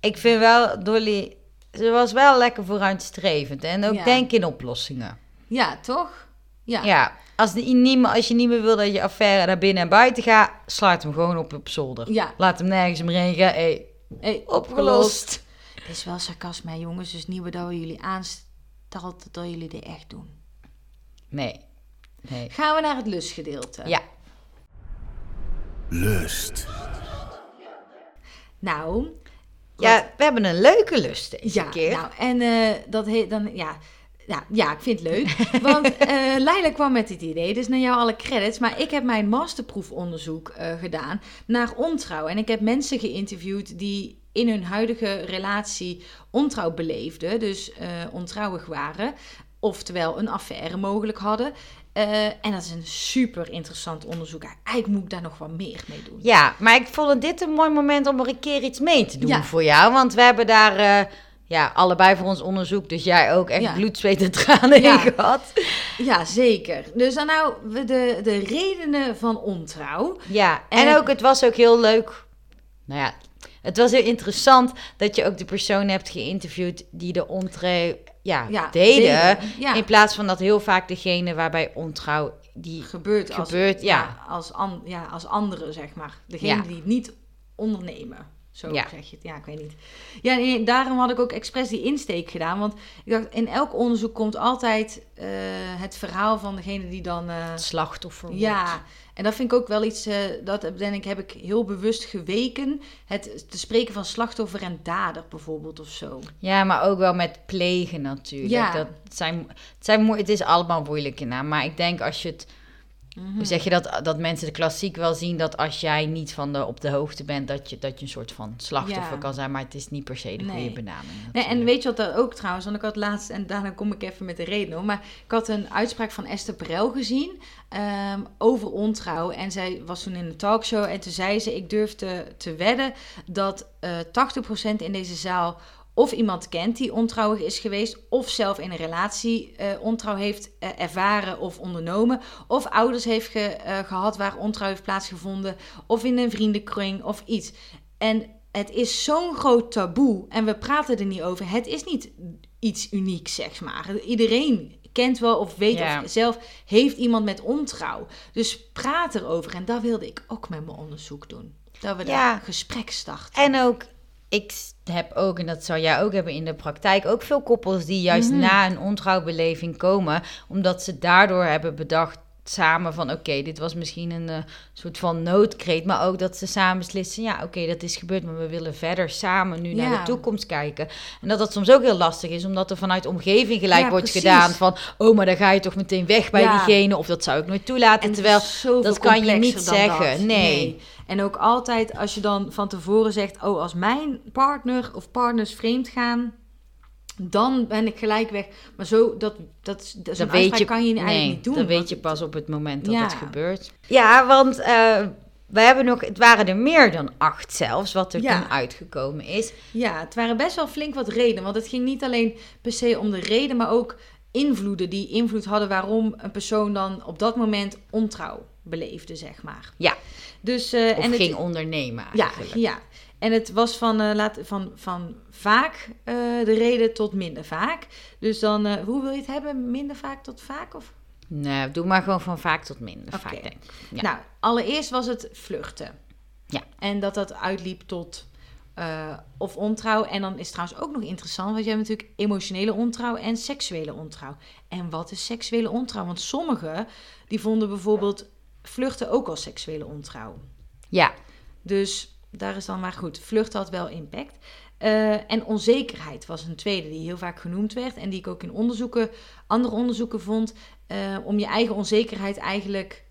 Ik vind wel, Dolly, ze was wel lekker vooruitstrevend. En ook Ja. denk in oplossingen. Ja, toch? Ja. Ja, als, die niet, meer- als je niet meer wil dat je affaire naar binnen en buiten gaat, sluit hem gewoon op op zolder. Ja. Laat hem nergens meer heen gaan. Hey, Hey, opgelost. Dit is wel sarcasme, jongens. Dus niet dat we jullie aanstelt dat jullie dit echt doen. Nee. Nee. Gaan we naar het lustgedeelte. Ja. Lust. Nou, Ja, we hebben een leuke lust deze ja, keer. nou, en eh, dat heet dan, ja, ja, ja, ik vind het leuk. Want eh Leila kwam met dit idee, dus naar jou alle credits. Maar ik heb mijn masterproefonderzoek eh, gedaan naar ontrouw. En ik heb mensen geïnterviewd die in hun huidige relatie ontrouw beleefden. Dus ontrouwig waren. Oftewel een affaire mogelijk hadden. Eh, en dat is een super interessant onderzoek. Eigenlijk moet ik daar nog wat meer mee doen. Ja, maar ik vond dit een mooi moment om er een keer iets mee te doen Ja. voor jou. Want we hebben daar, eh, ja, allebei voor ons onderzoek, dus jij ook echt Ja. bloed, zweet en tranen Ja. in gehad. Ja, zeker. Dus dan nou de, de redenen van ontrouw. Ja, en, En- ook, het was ook heel leuk. Nou ja, het was heel interessant dat je ook de persoon hebt geïnterviewd die de ontrouw ja, Ja, deden. In plaats van dat heel vaak degene waarbij ontrouw die gebeurt als, ja. als, an, ja, als anderen, zeg maar. Degene die het niet ondernemen. Zo Ja. zeg je het. Ja, ik weet niet. Ja, nee, daarom had ik ook expres die insteek gedaan. Want ik dacht, in elk onderzoek komt altijd eh, het verhaal van degene die dan... eh, slachtoffer wordt. ja, en dat vind ik ook wel iets, eh, dat ben ik, heb ik heel bewust geweken. Het te spreken van slachtoffer en dader bijvoorbeeld of zo. Ja, maar ook wel met plegen natuurlijk. Ja. Dat zijn, het, zijn, het is allemaal moeilijke naam. Maar ik denk als je het... Hoe zeg je dat? Dat mensen de klassiek wel zien dat als jij niet van de, op de hoogte bent... Dat je, dat je een soort van slachtoffer Ja. kan zijn. Maar het is niet per se de Nee. goede benaming. Nee, en weet je wat dat ook trouwens? Want ik had laatst, en daarna kom ik even met de reden hoor. Maar ik had een uitspraak van Esther Perel gezien ehm, over ontrouw. En zij was toen in een talkshow en toen zei ze: Ik durf te, wedden dat eh 80% in deze zaal of iemand kent die ontrouwig is geweest, of zelf in een relatie eh, ontrouw heeft eh, ervaren of ondernomen, of ouders heeft ge- eh, gehad waar ontrouw heeft plaatsgevonden, of in een vriendenkring of iets. En het is zo'n groot taboe en we praten er niet over. Het is niet iets unieks, zeg maar. Iedereen kent wel of weet of zelf heeft iemand met ontrouw. Dus praat erover. En dat wilde ik ook met mijn onderzoek doen. Dat we Ja. daar gesprek starten. En ook, ik heb ook, en dat zou jij ook hebben in de praktijk, ook veel koppels die juist Mhm. na een ontrouwbeleving komen, omdat ze daardoor hebben bedacht samen van oké, dit was misschien een eh, soort van noodkreet, maar ook dat ze samen beslissen, ja oké, dat is gebeurd, maar we willen verder samen nu naar de toekomst kijken. En dat dat soms ook heel lastig is, omdat er vanuit de omgeving gelijk Ja, wordt precies. gedaan van, oh, maar dan ga je toch meteen weg bij Ja. diegene, of dat zou ik nooit toelaten, het terwijl dat kan je niet zeggen. dat. Nee. En ook altijd als je dan van tevoren zegt: Oh, als mijn partner of partners vreemd gaan, dan ben ik gelijk weg. Maar zo, dat, dat, zo'n dat uitspraak weet je, kan je eigenlijk nee, niet doen. Dat weet je pas op het moment dat Ja. het gebeurt. Ja, want eh, we hebben nog, het waren er meer dan acht zelfs, wat er Ja. toen uitgekomen is. Ja, het waren best wel flink wat redenen. Want het ging niet alleen per se om de reden, maar ook invloeden die invloed hadden waarom een persoon dan op dat moment ontrouw beleefde, zeg maar. Ja. Dus, eh, Of en het, ging ondernemen ja, eigenlijk. ja. En het was van, eh, laat, van, van vaak eh, de reden tot minder vaak. Dus dan, eh, hoe wil je het hebben? Minder vaak tot vaak? Of? Nee, doe maar gewoon van vaak tot minder vaak, denk ik. Ja. Nou, allereerst was het vluchten. Ja. En dat dat uitliep tot of ontrouw. En dan is trouwens ook nog interessant, want je hebt natuurlijk emotionele ontrouw en seksuele ontrouw. En wat is seksuele ontrouw? Want sommigen die vonden bijvoorbeeld vluchten ook als seksuele ontrouw. ja, Dus daar is dan maar goed. Vluchten had wel impact. Eh, en onzekerheid was een tweede die heel vaak genoemd werd. En die ik ook in onderzoeken, andere onderzoeken vond. eh, om je eigen onzekerheid eigenlijk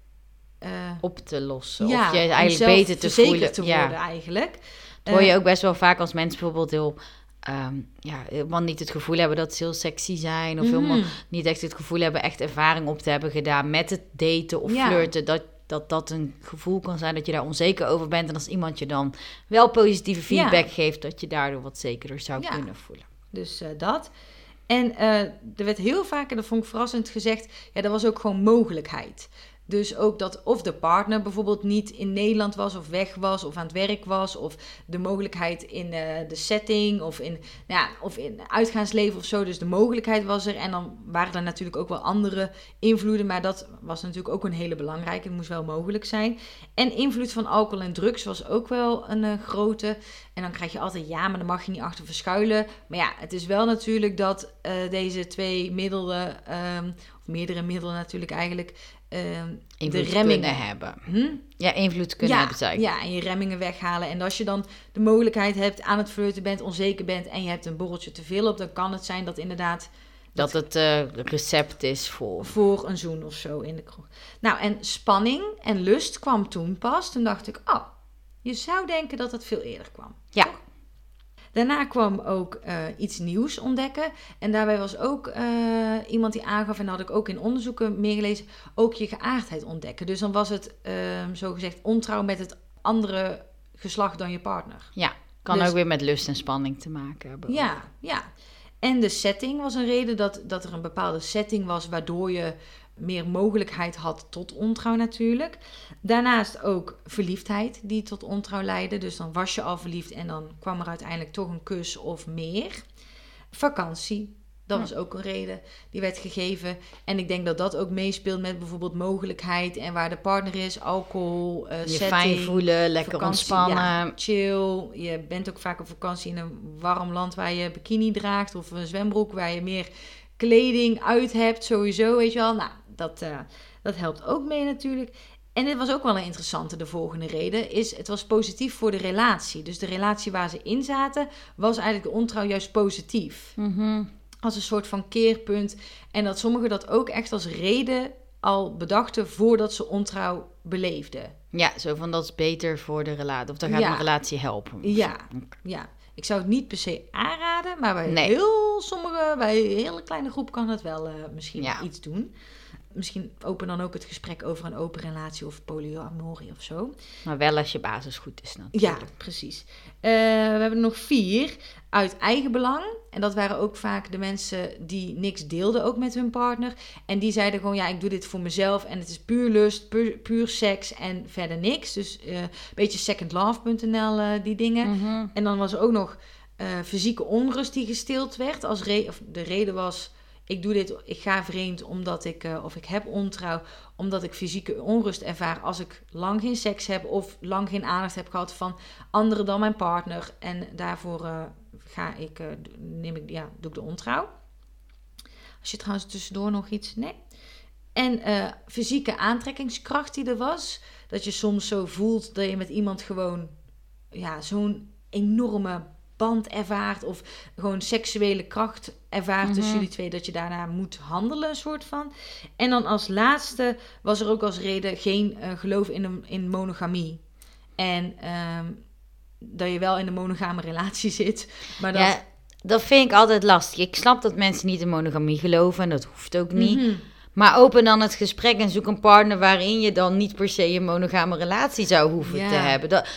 eh, op te lossen. ja, of je eigenlijk beter te voelen. te ja. worden eigenlijk. Dat hoor je ook best wel vaak als mensen bijvoorbeeld heel... ehm, ja, helemaal niet het gevoel hebben dat ze heel sexy zijn. Of mhm. helemaal niet echt het gevoel hebben echt ervaring op te hebben gedaan met het daten of Ja. flirten. Dat, dat dat een gevoel kan zijn dat je daar onzeker over bent. En als iemand je dan wel positieve feedback geeft, dat je daardoor wat zekerder zou Ja. kunnen voelen. Dus eh, dat. En eh, er werd heel vaak, en dat vond ik verrassend gezegd, ja, dat was ook gewoon mogelijkheid. Dus ook dat of de partner bijvoorbeeld niet in Nederland was of weg was of aan het werk was. Of de mogelijkheid in eh, de setting of in, nou ja, of in uitgaansleven of zo. Dus de mogelijkheid was er. En dan waren er natuurlijk ook wel andere invloeden. Maar dat was natuurlijk ook een hele belangrijke. Het moest wel mogelijk zijn. En invloed van alcohol en drugs was ook wel een eh, grote. En dan krijg je altijd ja, maar dan mag je niet achter verschuilen. Maar ja, het is wel natuurlijk dat eh, deze twee middelen, ehm, of meerdere middelen natuurlijk eigenlijk, Invloed de remmingen kunnen hebben. Hm? Ja, invloed kunnen ja, hebben, zei ik. ja, en je remmingen weghalen. En als je dan de mogelijkheid hebt, aan het flirten bent, onzeker bent en je hebt een borreltje te veel op, dan kan het zijn dat inderdaad Dat het eh, recept is voor... voor een zoen of zo in de kroeg. Nou, en spanning en lust kwam toen pas. Toen dacht ik, oh, je zou denken dat het veel eerder kwam. Ja. Toch? Daarna kwam ook eh, iets nieuws ontdekken. En daarbij was ook eh, iemand die aangaf, en dat had ik ook in onderzoeken meer gelezen, ook je geaardheid ontdekken. Dus dan was het ehm zo gezegd ontrouw met het andere geslacht dan je partner. Ja, kan Dus- ook weer met lust en spanning te maken hebben. Ja, ja. En de setting was een reden dat, dat er een bepaalde setting was waardoor je meer mogelijkheid had tot ontrouw natuurlijk. Daarnaast ook verliefdheid die tot ontrouw leidde. Dus dan was je al verliefd en dan kwam er uiteindelijk toch een kus of meer. Vakantie, dat was ook een reden die werd gegeven. En ik denk dat dat ook meespeelt met bijvoorbeeld mogelijkheid en waar de partner is, alcohol, uh, Je setting, fijn voelen, lekker vakantie, ontspannen. ja, chill. Je bent ook vaak op vakantie in een warm land waar je bikini draagt of een zwembroek waar je meer kleding uit hebt, sowieso, weet je wel. Nou, dat, eh, dat helpt ook mee natuurlijk. En dit was ook wel een interessante, de volgende reden, is het was positief voor de relatie. Dus de relatie waar ze in zaten, was eigenlijk de ontrouw juist positief. Mhm. Als een soort van keerpunt. En dat sommigen dat ook echt als reden al bedachten voordat ze ontrouw beleefden. Ja, zo van dat is beter voor de relatie. Of dat gaat Ja. relatie helpen. Ja, ja. Ik zou het niet per se aanraden, maar bij Nee. heel sommige, bij een hele kleine groep kan het wel eh, misschien Ja. iets doen. Misschien open dan ook het gesprek over een open relatie of polyamorie of zo. Maar wel als je basis goed is Ja, natuurlijk. precies. Eh, we hebben er nog vier uit eigen belang. En dat waren ook vaak de mensen die niks deelden, ook met hun partner. En die zeiden gewoon, ja, ik doe dit voor mezelf. En het is puur lust, puur, puur seks en verder niks. Dus eh, een beetje secondlove.nl, eh, die dingen. Mhm. En dan was er ook nog fysieke onrust die gestild werd. Als of de reden was, ik doe dit, ik ga vreemd omdat ik, eh, of ik heb ontrouw, omdat ik fysieke onrust ervaar als ik lang geen seks heb of lang geen aandacht heb gehad van anderen dan mijn partner. En daarvoor eh, ga ik, eh, neem ik, ja, doe ik de ontrouw. Als je trouwens tussendoor nog iets, nee. En fysieke aantrekkingskracht die er was, dat je soms zo voelt dat je met iemand gewoon, ja, zo'n enorme band ervaart of gewoon seksuele kracht ervaart tussen Mhm. jullie twee, dat je daarna moet handelen, een soort van. En dan als laatste was er ook als reden geen eh, geloof in, een, in monogamie. En ehm, dat je wel in een monogame relatie zit, maar dat... Ja, dat vind ik altijd lastig. Ik snap dat mensen niet in monogamie geloven en dat hoeft ook niet. Mhm. Maar open dan het gesprek en zoek een partner waarin je dan niet per se een monogame relatie zou hoeven Ja. te hebben. Dat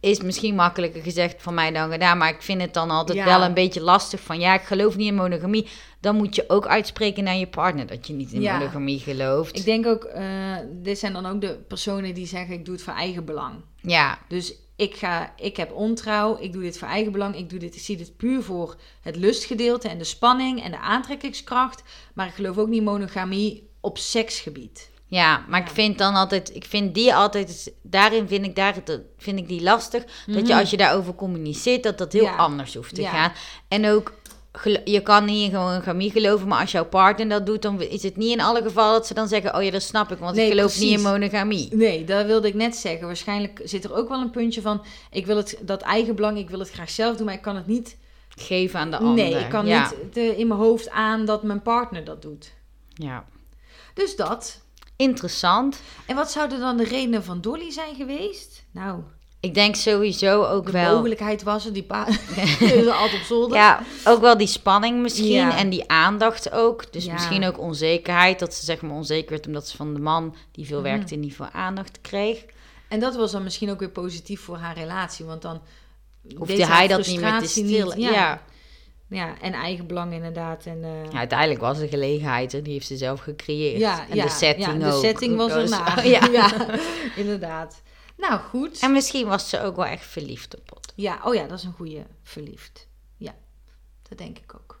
is misschien makkelijker gezegd van mij dan gedaan, maar ik vind het dan altijd Ja. wel een beetje lastig van ja, ik geloof niet in monogamie. Dan moet je ook uitspreken naar je partner dat je niet in Ja. monogamie gelooft. Ik denk ook, eh, dit zijn dan ook de personen die zeggen ik doe het voor eigen belang. Ja, Dus ik, ga, ik heb ontrouw, ik doe dit voor eigen belang, ik, doe dit, ik zie dit puur voor het lustgedeelte en de spanning en de aantrekkingskracht. Maar ik geloof ook niet monogamie op seksgebied. Ja, maar ik vind dan altijd, ik vind die altijd, daarin vind ik, daar, vind ik die lastig. Dat je Mhm. als je daarover communiceert, dat dat heel Ja. anders hoeft te Ja. gaan. En ook, je kan niet in gewoon gamie geloven, maar als jouw partner dat doet, dan is het niet in alle gevallen dat ze dan zeggen, oh ja, dat snap ik, want Nee, ik geloof precies. niet in monogamie. Nee, dat wilde ik net zeggen. Waarschijnlijk zit er ook wel een puntje van, ik wil het, dat eigen belang, ik wil het graag zelf doen, maar ik kan het niet, Geven aan de ander. nee, ik kan niet in mijn hoofd aan dat mijn partner dat doet. Ja. Dus dat. Interessant. En wat zouden dan de redenen van Dolly zijn geweest? Nou, Ik denk sowieso ook de wel... mogelijkheid was er, die pa is altijd op zolder. Ja, ook wel die spanning misschien Ja. en die aandacht ook. Dus Ja. misschien ook onzekerheid. Dat ze zeg maar onzeker werd omdat ze van de man die veel Mhm. werkte niet veel aandacht kreeg. En dat was dan misschien ook weer positief voor haar relatie, want dan Hoefde hij dat niet meer te stillen. niet. ja. ja. Ja, en eigen belang inderdaad. En, eh, Ja, uiteindelijk was de gelegenheid er, die heeft ze zelf gecreëerd. ja, en ja, de setting ja, de ook. setting was ernaar. ja. ja, inderdaad. Nou, goed. En misschien was ze ook wel echt verliefd op het. Ja, oh ja, dat is een goede verliefd. Ja, dat denk ik ook.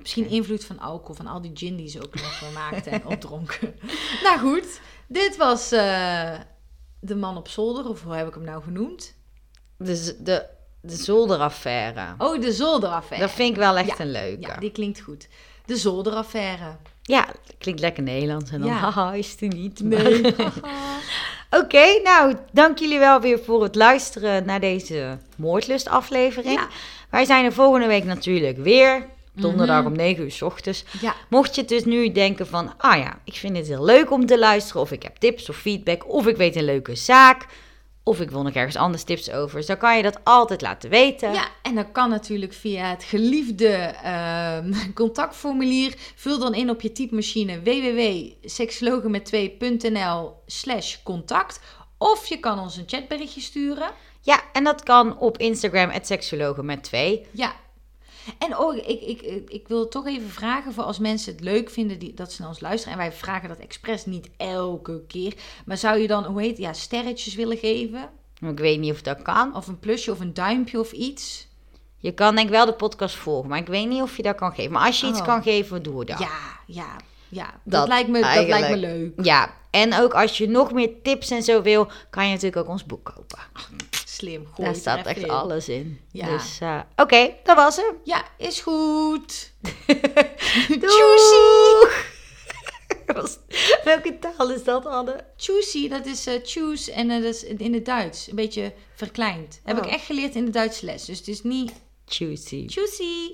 Misschien invloed van alcohol, van al die gin die ze ook nog wel maakte en opdronken. nou goed, dit was eh, de man op zolder, of hoe heb ik hem nou genoemd? Dus de, de zolderaffaire. Oh, de zolderaffaire. Dat vind ik wel echt Ja, een leuke. Ja, Ja, die klinkt goed. De zolderaffaire. klinkt lekker Nederlands. En dan, Ja. haha, is het er niet. Nee. Oké, nou, dank jullie wel weer voor het luisteren naar deze Moordlust aflevering. Ja. Wij zijn er volgende week natuurlijk weer. Donderdag Mhm. om 9 uur s ochtends. ja, Mocht je dus nu denken van, ah ja, ik vind het heel leuk om te luisteren. Of ik heb tips of feedback. Of ik weet een leuke zaak. Of ik wil nog ergens anders tips over. Dus dan kan je dat altijd laten weten. ja, en dat kan natuurlijk via het geliefde ehm, contactformulier. Vul dan in op je typemachine www.seksologenmet2.nl slash contact. Of je kan ons een chatberichtje sturen. Ja, en dat kan op Instagram, het met twee. Ja. En oh, ik, ik, ik, ik wil toch even vragen voor als mensen het leuk vinden die, dat ze naar ons luisteren. En wij vragen dat expres niet elke keer. Maar zou je dan, hoe heet ja, sterretjes willen geven? Ik weet niet of dat kan. Of een plusje of een duimpje of iets? Je kan denk ik wel de podcast volgen, maar ik weet niet of je dat kan geven. Maar als je iets Oh. kan geven, doe dat. Ja, ja, ja. Dat, Dat lijkt, me, dat lijkt me leuk. Ja, en ook als je nog meer tips en zo wil, kan je natuurlijk ook ons boek kopen. Slim, gooi Daar staat echt in. alles in. Ja. Dus eh, oké, dat was hem. Ja, is goed. Was- Welke taal is dat, Anne? Choosy, dat is eh, choose en eh, dat is in het Duits. Een beetje verkleind. Heb Oh. ik echt geleerd in de Duitse les. Dus het is niet Juicy. choosy.